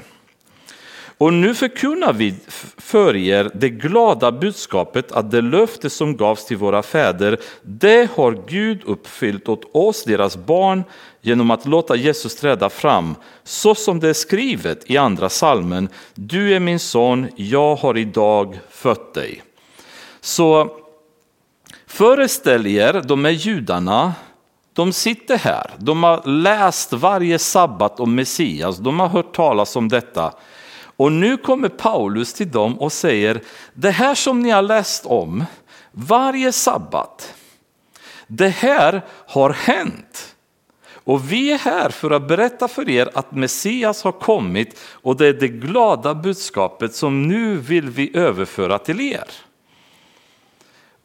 Och nu förkunnar vi för er det glada budskapet att det löfte som gavs till våra fäder, det har Gud uppfyllt åt oss, deras barn, genom att låta Jesus träda fram, så som det är skrivet i andra salmen. Du är min son, jag har idag fött dig. Så föreställ er, de är judarna, de sitter här, de har läst varje sabbat om Messias, de har hört talas om detta. Och nu kommer Paulus till dem och säger, det här som ni har läst om varje sabbat, det här har hänt. Och vi är här för att berätta för er att Messias har kommit och det är det glada budskapet som nu vill vi överföra till er.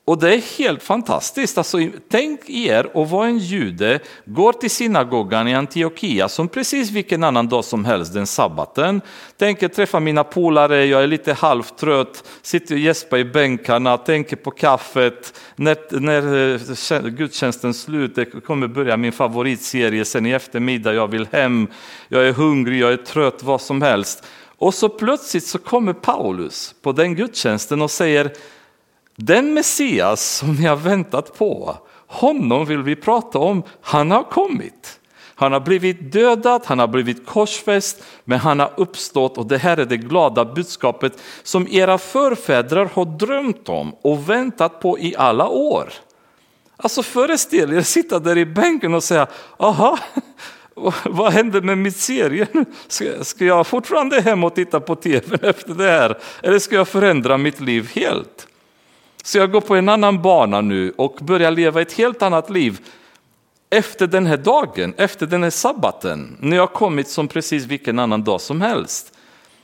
Och det är helt fantastiskt. Alltså, tänk er att vara en jude, går till synagogan i Antiochia som precis vilken annan dag som helst den sabbaten. Tänker träffa mina polare, jag är lite halvtrött, sitter och gäspar i bänkarna, tänker på kaffet. När, när eh, gudstjänsten slut, det kommer börja min favoritserie sen i eftermiddag, jag vill hem, jag är hungrig, jag är trött, vad som helst. Och så plötsligt så kommer Paulus på den gudstjänsten och säger den Messias som ni har väntat på, honom vill vi prata om. Han har kommit. Han har blivit dödad, han har blivit korsfäst, men han har uppstått och det här är det glada budskapet som era förfäder har drömt om och väntat på i alla år. Alltså föreställ er sitta där i bänken och säga, aha, vad händer med mitt serie? Ska, ska jag fortfarande hem och titta på tv efter det här? Eller ska jag förändra mitt liv helt? Så jag går på en annan bana nu och börjar leva ett helt annat liv efter den här dagen, efter den här sabbaten, när jag kommit som precis vilken annan dag som helst.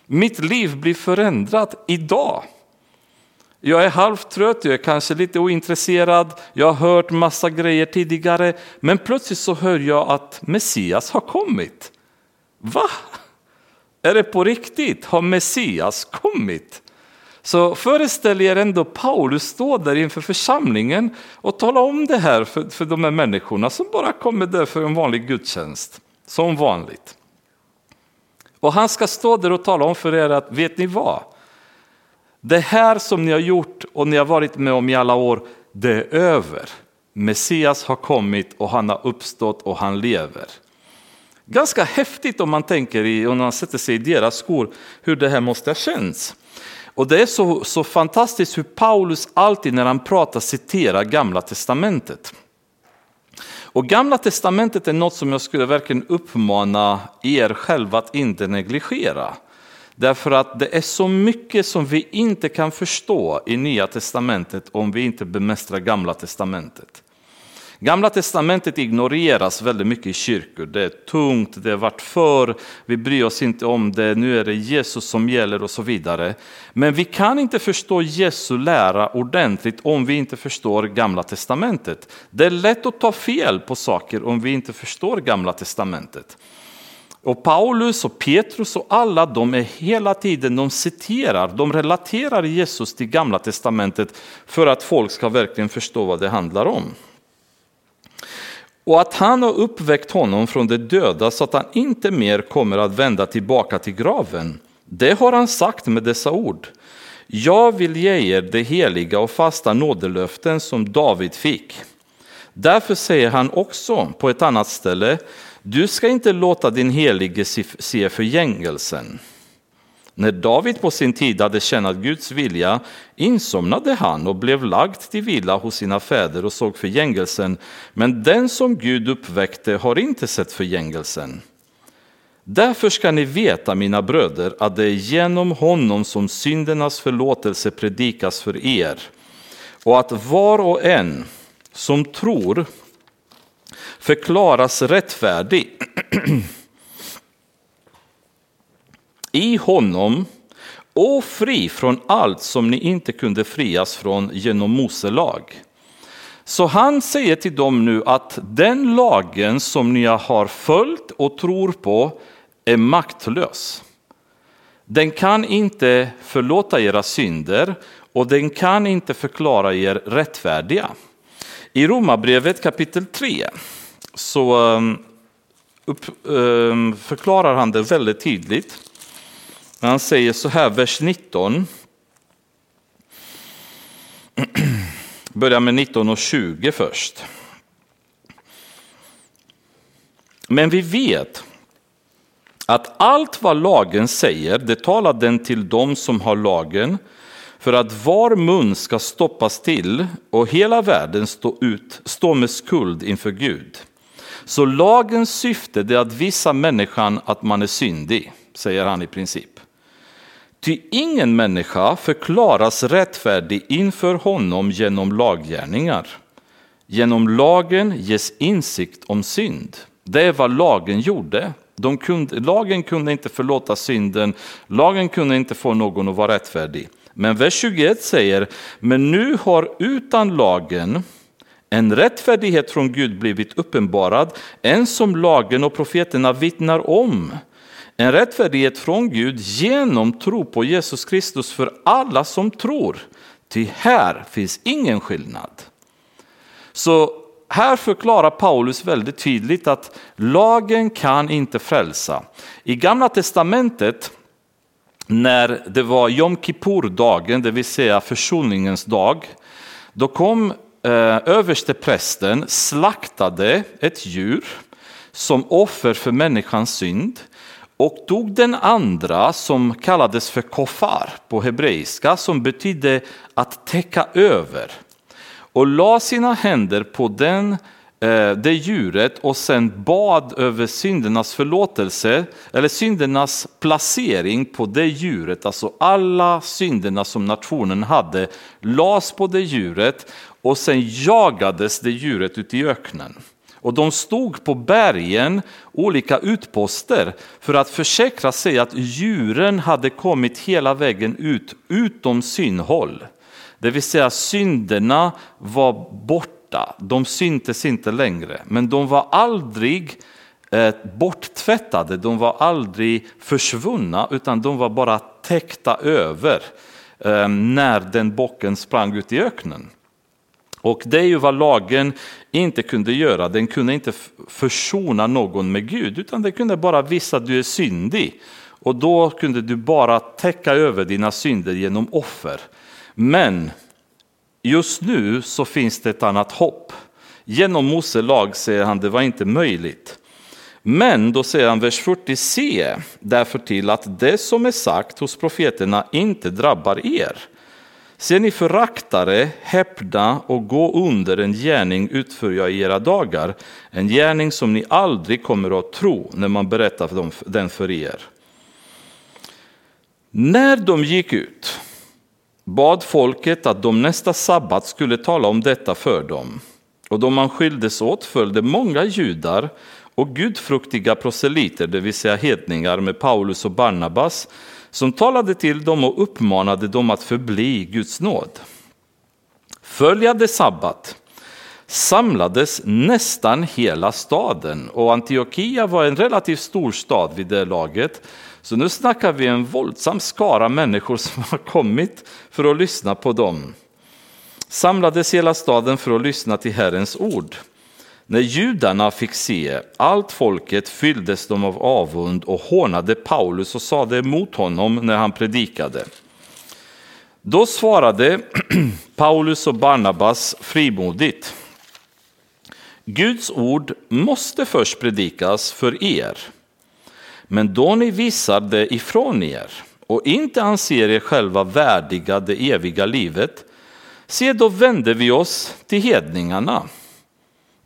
Mitt liv blir förändrat idag. Jag är halvtrött, jag är kanske lite ointresserad, jag har hört massa grejer tidigare, men plötsligt så hör jag att Messias har kommit. Va? Är det på riktigt? Har Messias kommit? Så föreställ er ändå Paulus stå där inför församlingen och tala om det här för, för de här människorna som bara kommer där för en vanlig gudstjänst, som vanligt. Och han ska stå där och tala om för er att, vet ni vad? Det här som ni har gjort och ni har varit med om i alla år, det är över. Messias har kommit och han har uppstått och han lever. Ganska häftigt om man tänker i, om man sätter sig i deras skor, hur det här måste ha känts. Och det är så, så fantastiskt hur Paulus alltid när han pratar citerar gamla testamentet. Och gamla testamentet är något som jag skulle verkligen uppmana er själva att inte negligera. Därför att det är så mycket som vi inte kan förstå i nya testamentet om vi inte bemästrar gamla testamentet. Gamla testamentet ignoreras väldigt mycket i kyrkor. Det är tungt, det har varit för, vi bryr oss inte om det, nu är det Jesus som gäller och så vidare. Men vi kan inte förstå Jesu lära ordentligt om vi inte förstår Gamla testamentet. Det är lätt att ta fel på saker om vi inte förstår Gamla testamentet. Och Paulus och Petrus och alla de är hela tiden, de citerar, de relaterar Jesus till Gamla testamentet för att folk ska verkligen förstå vad det handlar om och att han har uppväckt honom från de döda så att han inte mer kommer att vända tillbaka till graven. Det har han sagt med dessa ord. Jag vill ge er det heliga och fasta nådelöften som David fick. Därför säger han också på ett annat ställe, du ska inte låta din helige se förgängelsen. När David på sin tid hade tjänat Guds vilja insomnade han och blev lagd till vila hos sina fäder och såg förgängelsen. Men den som Gud uppväckte har inte sett förgängelsen. Därför ska ni veta, mina bröder, att det är genom honom som syndernas förlåtelse predikas för er och att var och en som tror förklaras rättfärdig i honom och fri från allt som ni inte kunde frias från genom Mose lag. Så han säger till dem nu att den lagen som ni har följt och tror på är maktlös. Den kan inte förlåta era synder och den kan inte förklara er rättfärdiga. I Romarbrevet kapitel 3 så eh, upp, eh, förklarar han det väldigt tydligt. Han säger så här, vers 19. Börjar med 19 och 20 först. Men vi vet att allt vad lagen säger, det talar den till dem som har lagen, för att var mun ska stoppas till och hela världen stå, ut, stå med skuld inför Gud. Så lagens syfte är att visa människan att man är syndig, säger han i princip. Ty ingen människa förklaras rättfärdig inför honom genom laggärningar. Genom lagen ges insikt om synd. Det är vad lagen gjorde. De kunde, lagen kunde inte förlåta synden, lagen kunde inte få någon att vara rättfärdig. Men vers 21 säger, men nu har utan lagen en rättfärdighet från Gud blivit uppenbarad, en som lagen och profeterna vittnar om. En rättfärdighet från Gud genom tro på Jesus Kristus för alla som tror. Ty här finns ingen skillnad. Så här förklarar Paulus väldigt tydligt att lagen kan inte frälsa. I gamla testamentet när det var Jom Kippur-dagen, det vill säga försoningens dag, då kom eh, överste prästen, slaktade ett djur som offer för människans synd och tog den andra som kallades för kofar på hebreiska som betydde att täcka över och la sina händer på den, eh, det djuret och sen bad över syndernas förlåtelse eller syndernas placering på det djuret. Alltså alla synderna som nationen hade las på det djuret och sen jagades det djuret ut i öknen. Och de stod på bergen, olika utposter, för att försäkra sig att djuren hade kommit hela vägen ut, utom synhåll. Det vill säga synderna var borta, de syntes inte längre. Men de var aldrig eh, borttvättade, de var aldrig försvunna, utan de var bara täckta över eh, när den bocken sprang ut i öknen. Och det är ju vad lagen inte kunde göra. Den kunde inte försona någon med Gud, utan den kunde bara visa att du är syndig. Och då kunde du bara täcka över dina synder genom offer. Men just nu så finns det ett annat hopp. Genom Mose lag säger han det var inte möjligt. Men då säger han vers 40, se därför till att det som är sagt hos profeterna inte drabbar er. Se ni föraktare, häpna och gå under en gärning utför jag i era dagar, en gärning som ni aldrig kommer att tro när man berättar den för er. När de gick ut bad folket att de nästa sabbat skulle tala om detta för dem. Och då man skildes åt följde många judar och gudfruktiga proselyter, det vill säga hedningar med Paulus och Barnabas, som talade till dem och uppmanade dem att förbli Guds nåd. Följande sabbat samlades nästan hela staden och Antiochia var en relativt stor stad vid det laget. Så nu snackar vi en våldsam skara människor som har kommit för att lyssna på dem. Samlades hela staden för att lyssna till Herrens ord. När judarna fick se allt folket fylldes de av avund och hånade Paulus och sade emot honom när han predikade. Då svarade Paulus och Barnabas frimodigt. Guds ord måste först predikas för er. Men då ni visar det ifrån er och inte anser er själva värdiga det eviga livet, se då vänder vi oss till hedningarna.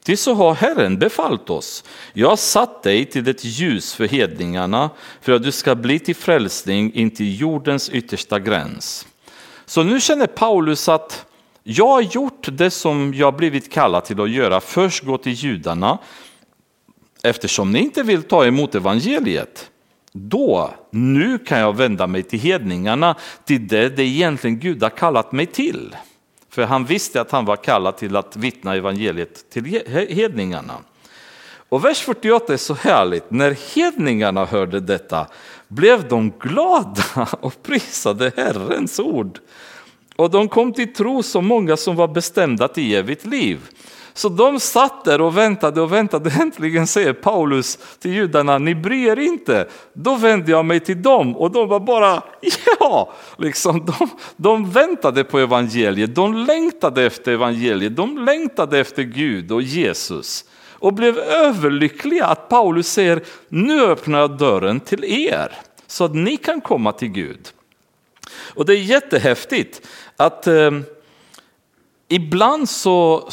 Ty så har Herren befallt oss. Jag har satt dig till ett ljus för hedningarna för att du ska bli till frälsning in till jordens yttersta gräns. Så nu känner Paulus att jag har gjort det som jag blivit kallad till att göra, först gå till judarna, eftersom ni inte vill ta emot evangeliet. Då, nu kan jag vända mig till hedningarna, till det det egentligen Gud har kallat mig till. För han visste att han var kallad till att vittna evangeliet till hedningarna. Och vers 48 är så härligt, när hedningarna hörde detta blev de glada och prisade Herrens ord. Och de kom till tro så många som var bestämda till evigt liv. Så de satt där och väntade och väntade. Äntligen säger Paulus till judarna, ni bryr er inte. Då vände jag mig till dem och de var bara, ja, liksom, de, de väntade på evangeliet. De längtade efter evangeliet. De längtade efter Gud och Jesus och blev överlyckliga att Paulus säger, nu öppnar jag dörren till er så att ni kan komma till Gud. Och det är jättehäftigt att eh, ibland så,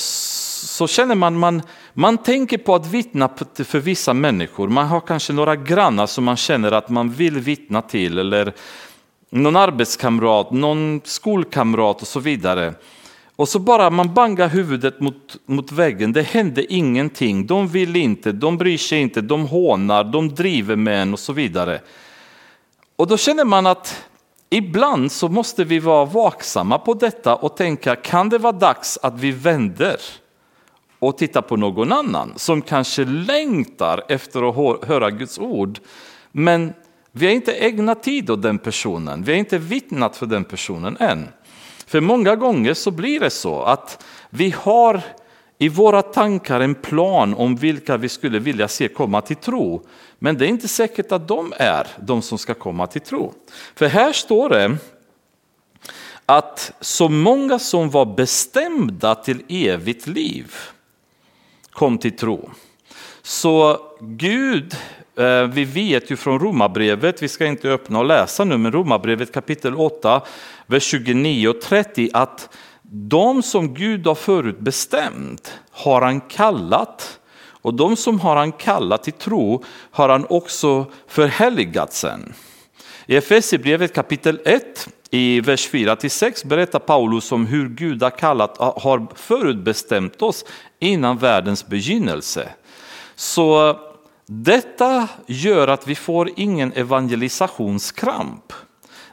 så känner man, man, man tänker på att vittna för vissa människor. Man har kanske några grannar som man känner att man vill vittna till eller någon arbetskamrat, någon skolkamrat och så vidare. Och så bara man bangar huvudet mot, mot väggen, det händer ingenting. De vill inte, de bryr sig inte, de hånar, de driver med en och så vidare. Och då känner man att ibland så måste vi vara vaksamma på detta och tänka, kan det vara dags att vi vänder och titta på någon annan som kanske längtar efter att höra Guds ord. Men vi har inte ägnat tid åt den personen, vi har inte vittnat för den personen än. För många gånger så blir det så att vi har i våra tankar en plan om vilka vi skulle vilja se komma till tro. Men det är inte säkert att de är de som ska komma till tro. För här står det att så många som var bestämda till evigt liv kom till tro. Så Gud, eh, vi vet ju från Romarbrevet, vi ska inte öppna och läsa nu, men Romarbrevet kapitel 8, vers 29 och 30, att de som Gud har förutbestämt har han kallat och de som har han kallat till tro har han också förhelligat sen. I Efesierbrevet kapitel 1 i vers 4-6 berättar Paulus om hur Gud har kallat, har förutbestämt oss innan världens begynnelse. Så detta gör att vi får ingen evangelisationskramp.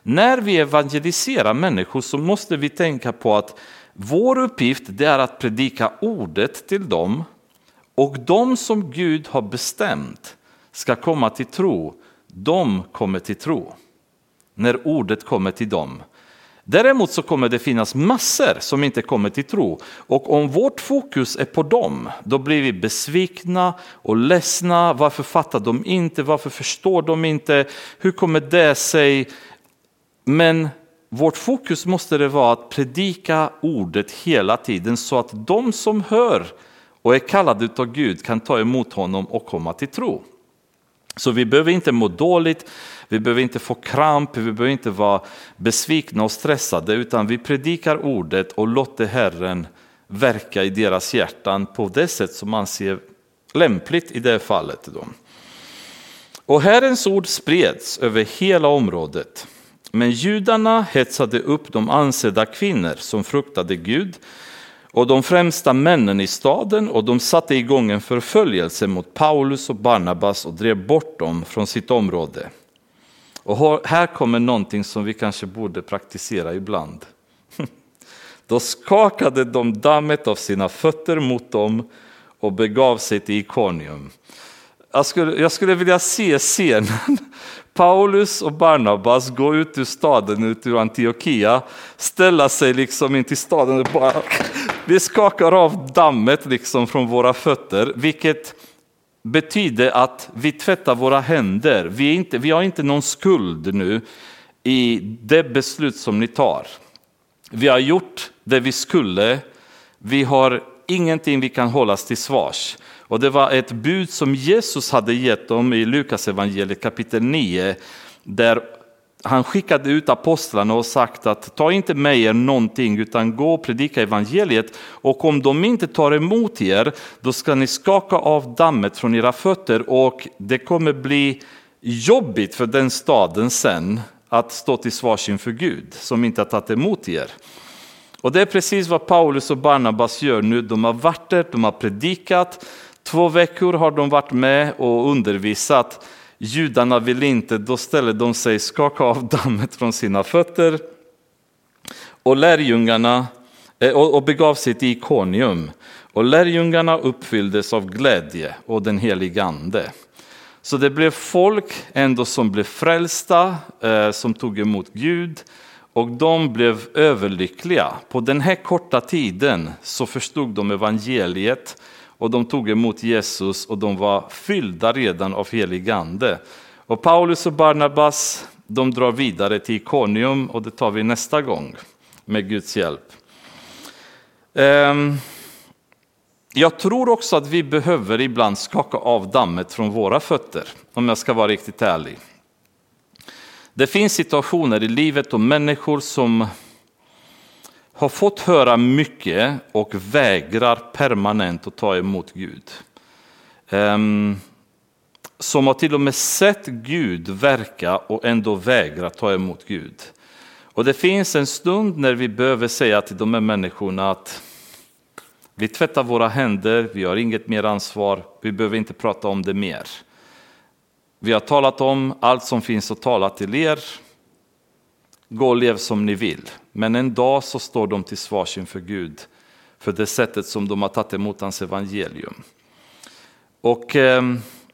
När vi evangeliserar människor så måste vi tänka på att vår uppgift det är att predika ordet till dem och de som Gud har bestämt ska komma till tro, de kommer till tro. När ordet kommer till dem. Däremot så kommer det finnas massor som inte kommer till tro. Och om vårt fokus är på dem, då blir vi besvikna och ledsna. Varför fattar de inte? Varför förstår de inte? Hur kommer det sig? Men vårt fokus måste det vara att predika ordet hela tiden så att de som hör och är kallade av Gud kan ta emot honom och komma till tro. Så vi behöver inte må dåligt, vi behöver inte få kramp, vi behöver inte vara besvikna och stressade utan vi predikar ordet och låter Herren verka i deras hjärtan på det sätt som man ser lämpligt i det fallet. Och Herrens ord spreds över hela området. Men judarna hetsade upp de ansedda kvinnor som fruktade Gud och de främsta männen i staden och de satte igång en förföljelse mot Paulus och Barnabas och drev bort dem från sitt område. Och här kommer någonting som vi kanske borde praktisera ibland. Då skakade de dammet av sina fötter mot dem och begav sig till Ikonium. Jag skulle, jag skulle vilja se scenen Paulus och Barnabas går ut ur staden, ut ur Antiochia, ställa sig liksom in till staden och bara, vi skakar av dammet liksom från våra fötter, vilket betyder att vi tvättar våra händer. Vi, inte, vi har inte någon skuld nu i det beslut som ni tar. Vi har gjort det vi skulle. Vi har ingenting vi kan hållas till svars. Och det var ett bud som Jesus hade gett dem i Lukas evangeliet kapitel 9, där han skickade ut apostlarna och sagt att ta inte med er någonting utan gå och predika evangeliet och om de inte tar emot er då ska ni skaka av dammet från era fötter och det kommer bli jobbigt för den staden sen att stå till svars inför Gud som inte har tagit emot er. Och det är precis vad Paulus och Barnabas gör nu. De har varit där, de har predikat, två veckor har de varit med och undervisat Judarna vill inte, då ställer de sig, skaka av dammet från sina fötter och lärjungarna eh, och begav sig till Ikonium. Och lärjungarna uppfylldes av glädje och den helige ande. Så det blev folk ändå som blev frälsta, eh, som tog emot Gud och de blev överlyckliga. På den här korta tiden så förstod de evangeliet och de tog emot Jesus och de var fyllda redan av helig ande. Och Paulus och Barnabas de drar vidare till Ikonium och det tar vi nästa gång med Guds hjälp. Ehm, jag tror också att vi behöver ibland skaka av dammet från våra fötter, om jag ska vara riktigt ärlig. Det finns situationer i livet och människor som har fått höra mycket och vägrar permanent att ta emot Gud. Ehm, som har till och med sett Gud verka och ändå vägrar ta emot Gud. Och det finns en stund när vi behöver säga till de här människorna att vi tvättar våra händer, vi har inget mer ansvar, vi behöver inte prata om det mer. Vi har talat om allt som finns att tala till er, gå och lev som ni vill. Men en dag så står de till svars inför Gud för det sättet som de har tagit emot hans evangelium. Och eh,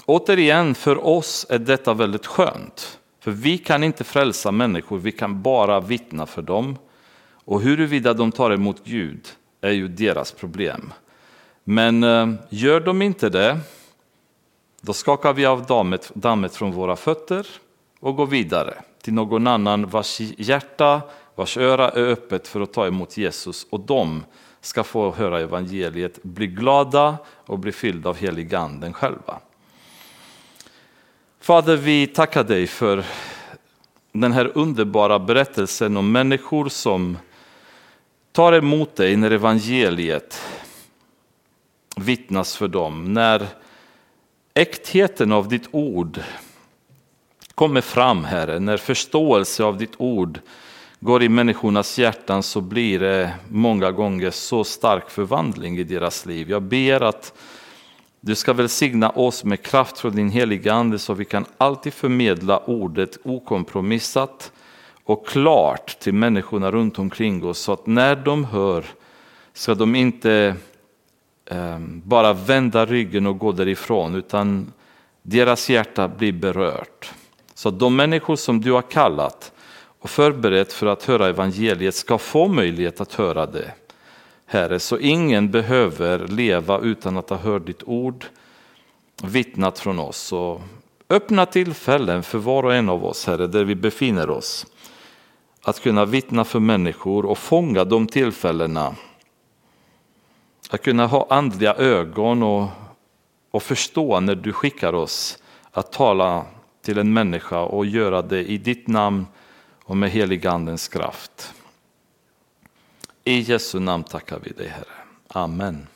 återigen, för oss är detta väldigt skönt. För vi kan inte frälsa människor, vi kan bara vittna för dem. Och huruvida de tar emot Gud är ju deras problem. Men eh, gör de inte det, då skakar vi av dammet, dammet från våra fötter och går vidare till någon annan vars hjärta, vars öra är öppet för att ta emot Jesus och de ska få höra evangeliet, bli glada och bli fyllda av helig anden själva. Fader, vi tackar dig för den här underbara berättelsen om människor som tar emot dig när evangeliet vittnas för dem, när äktheten av ditt ord kommer fram, Herre, när förståelse av ditt ord går i människornas hjärtan så blir det många gånger så stark förvandling i deras liv. Jag ber att du ska välsigna oss med kraft från din heliga Ande så vi kan alltid förmedla ordet okompromissat och klart till människorna runt omkring oss så att när de hör ska de inte eh, bara vända ryggen och gå därifrån utan deras hjärta blir berört. Så att de människor som du har kallat och förberett för att höra evangeliet ska få möjlighet att höra det. Herre, så ingen behöver leva utan att ha hört ditt ord vittnat från oss. Och öppna tillfällen för var och en av oss, Herre, där vi befinner oss. Att kunna vittna för människor och fånga de tillfällena. Att kunna ha andliga ögon och, och förstå när du skickar oss att tala till en människa och göra det i ditt namn och med heligandens kraft. I Jesu namn tackar vi dig Herre. Amen.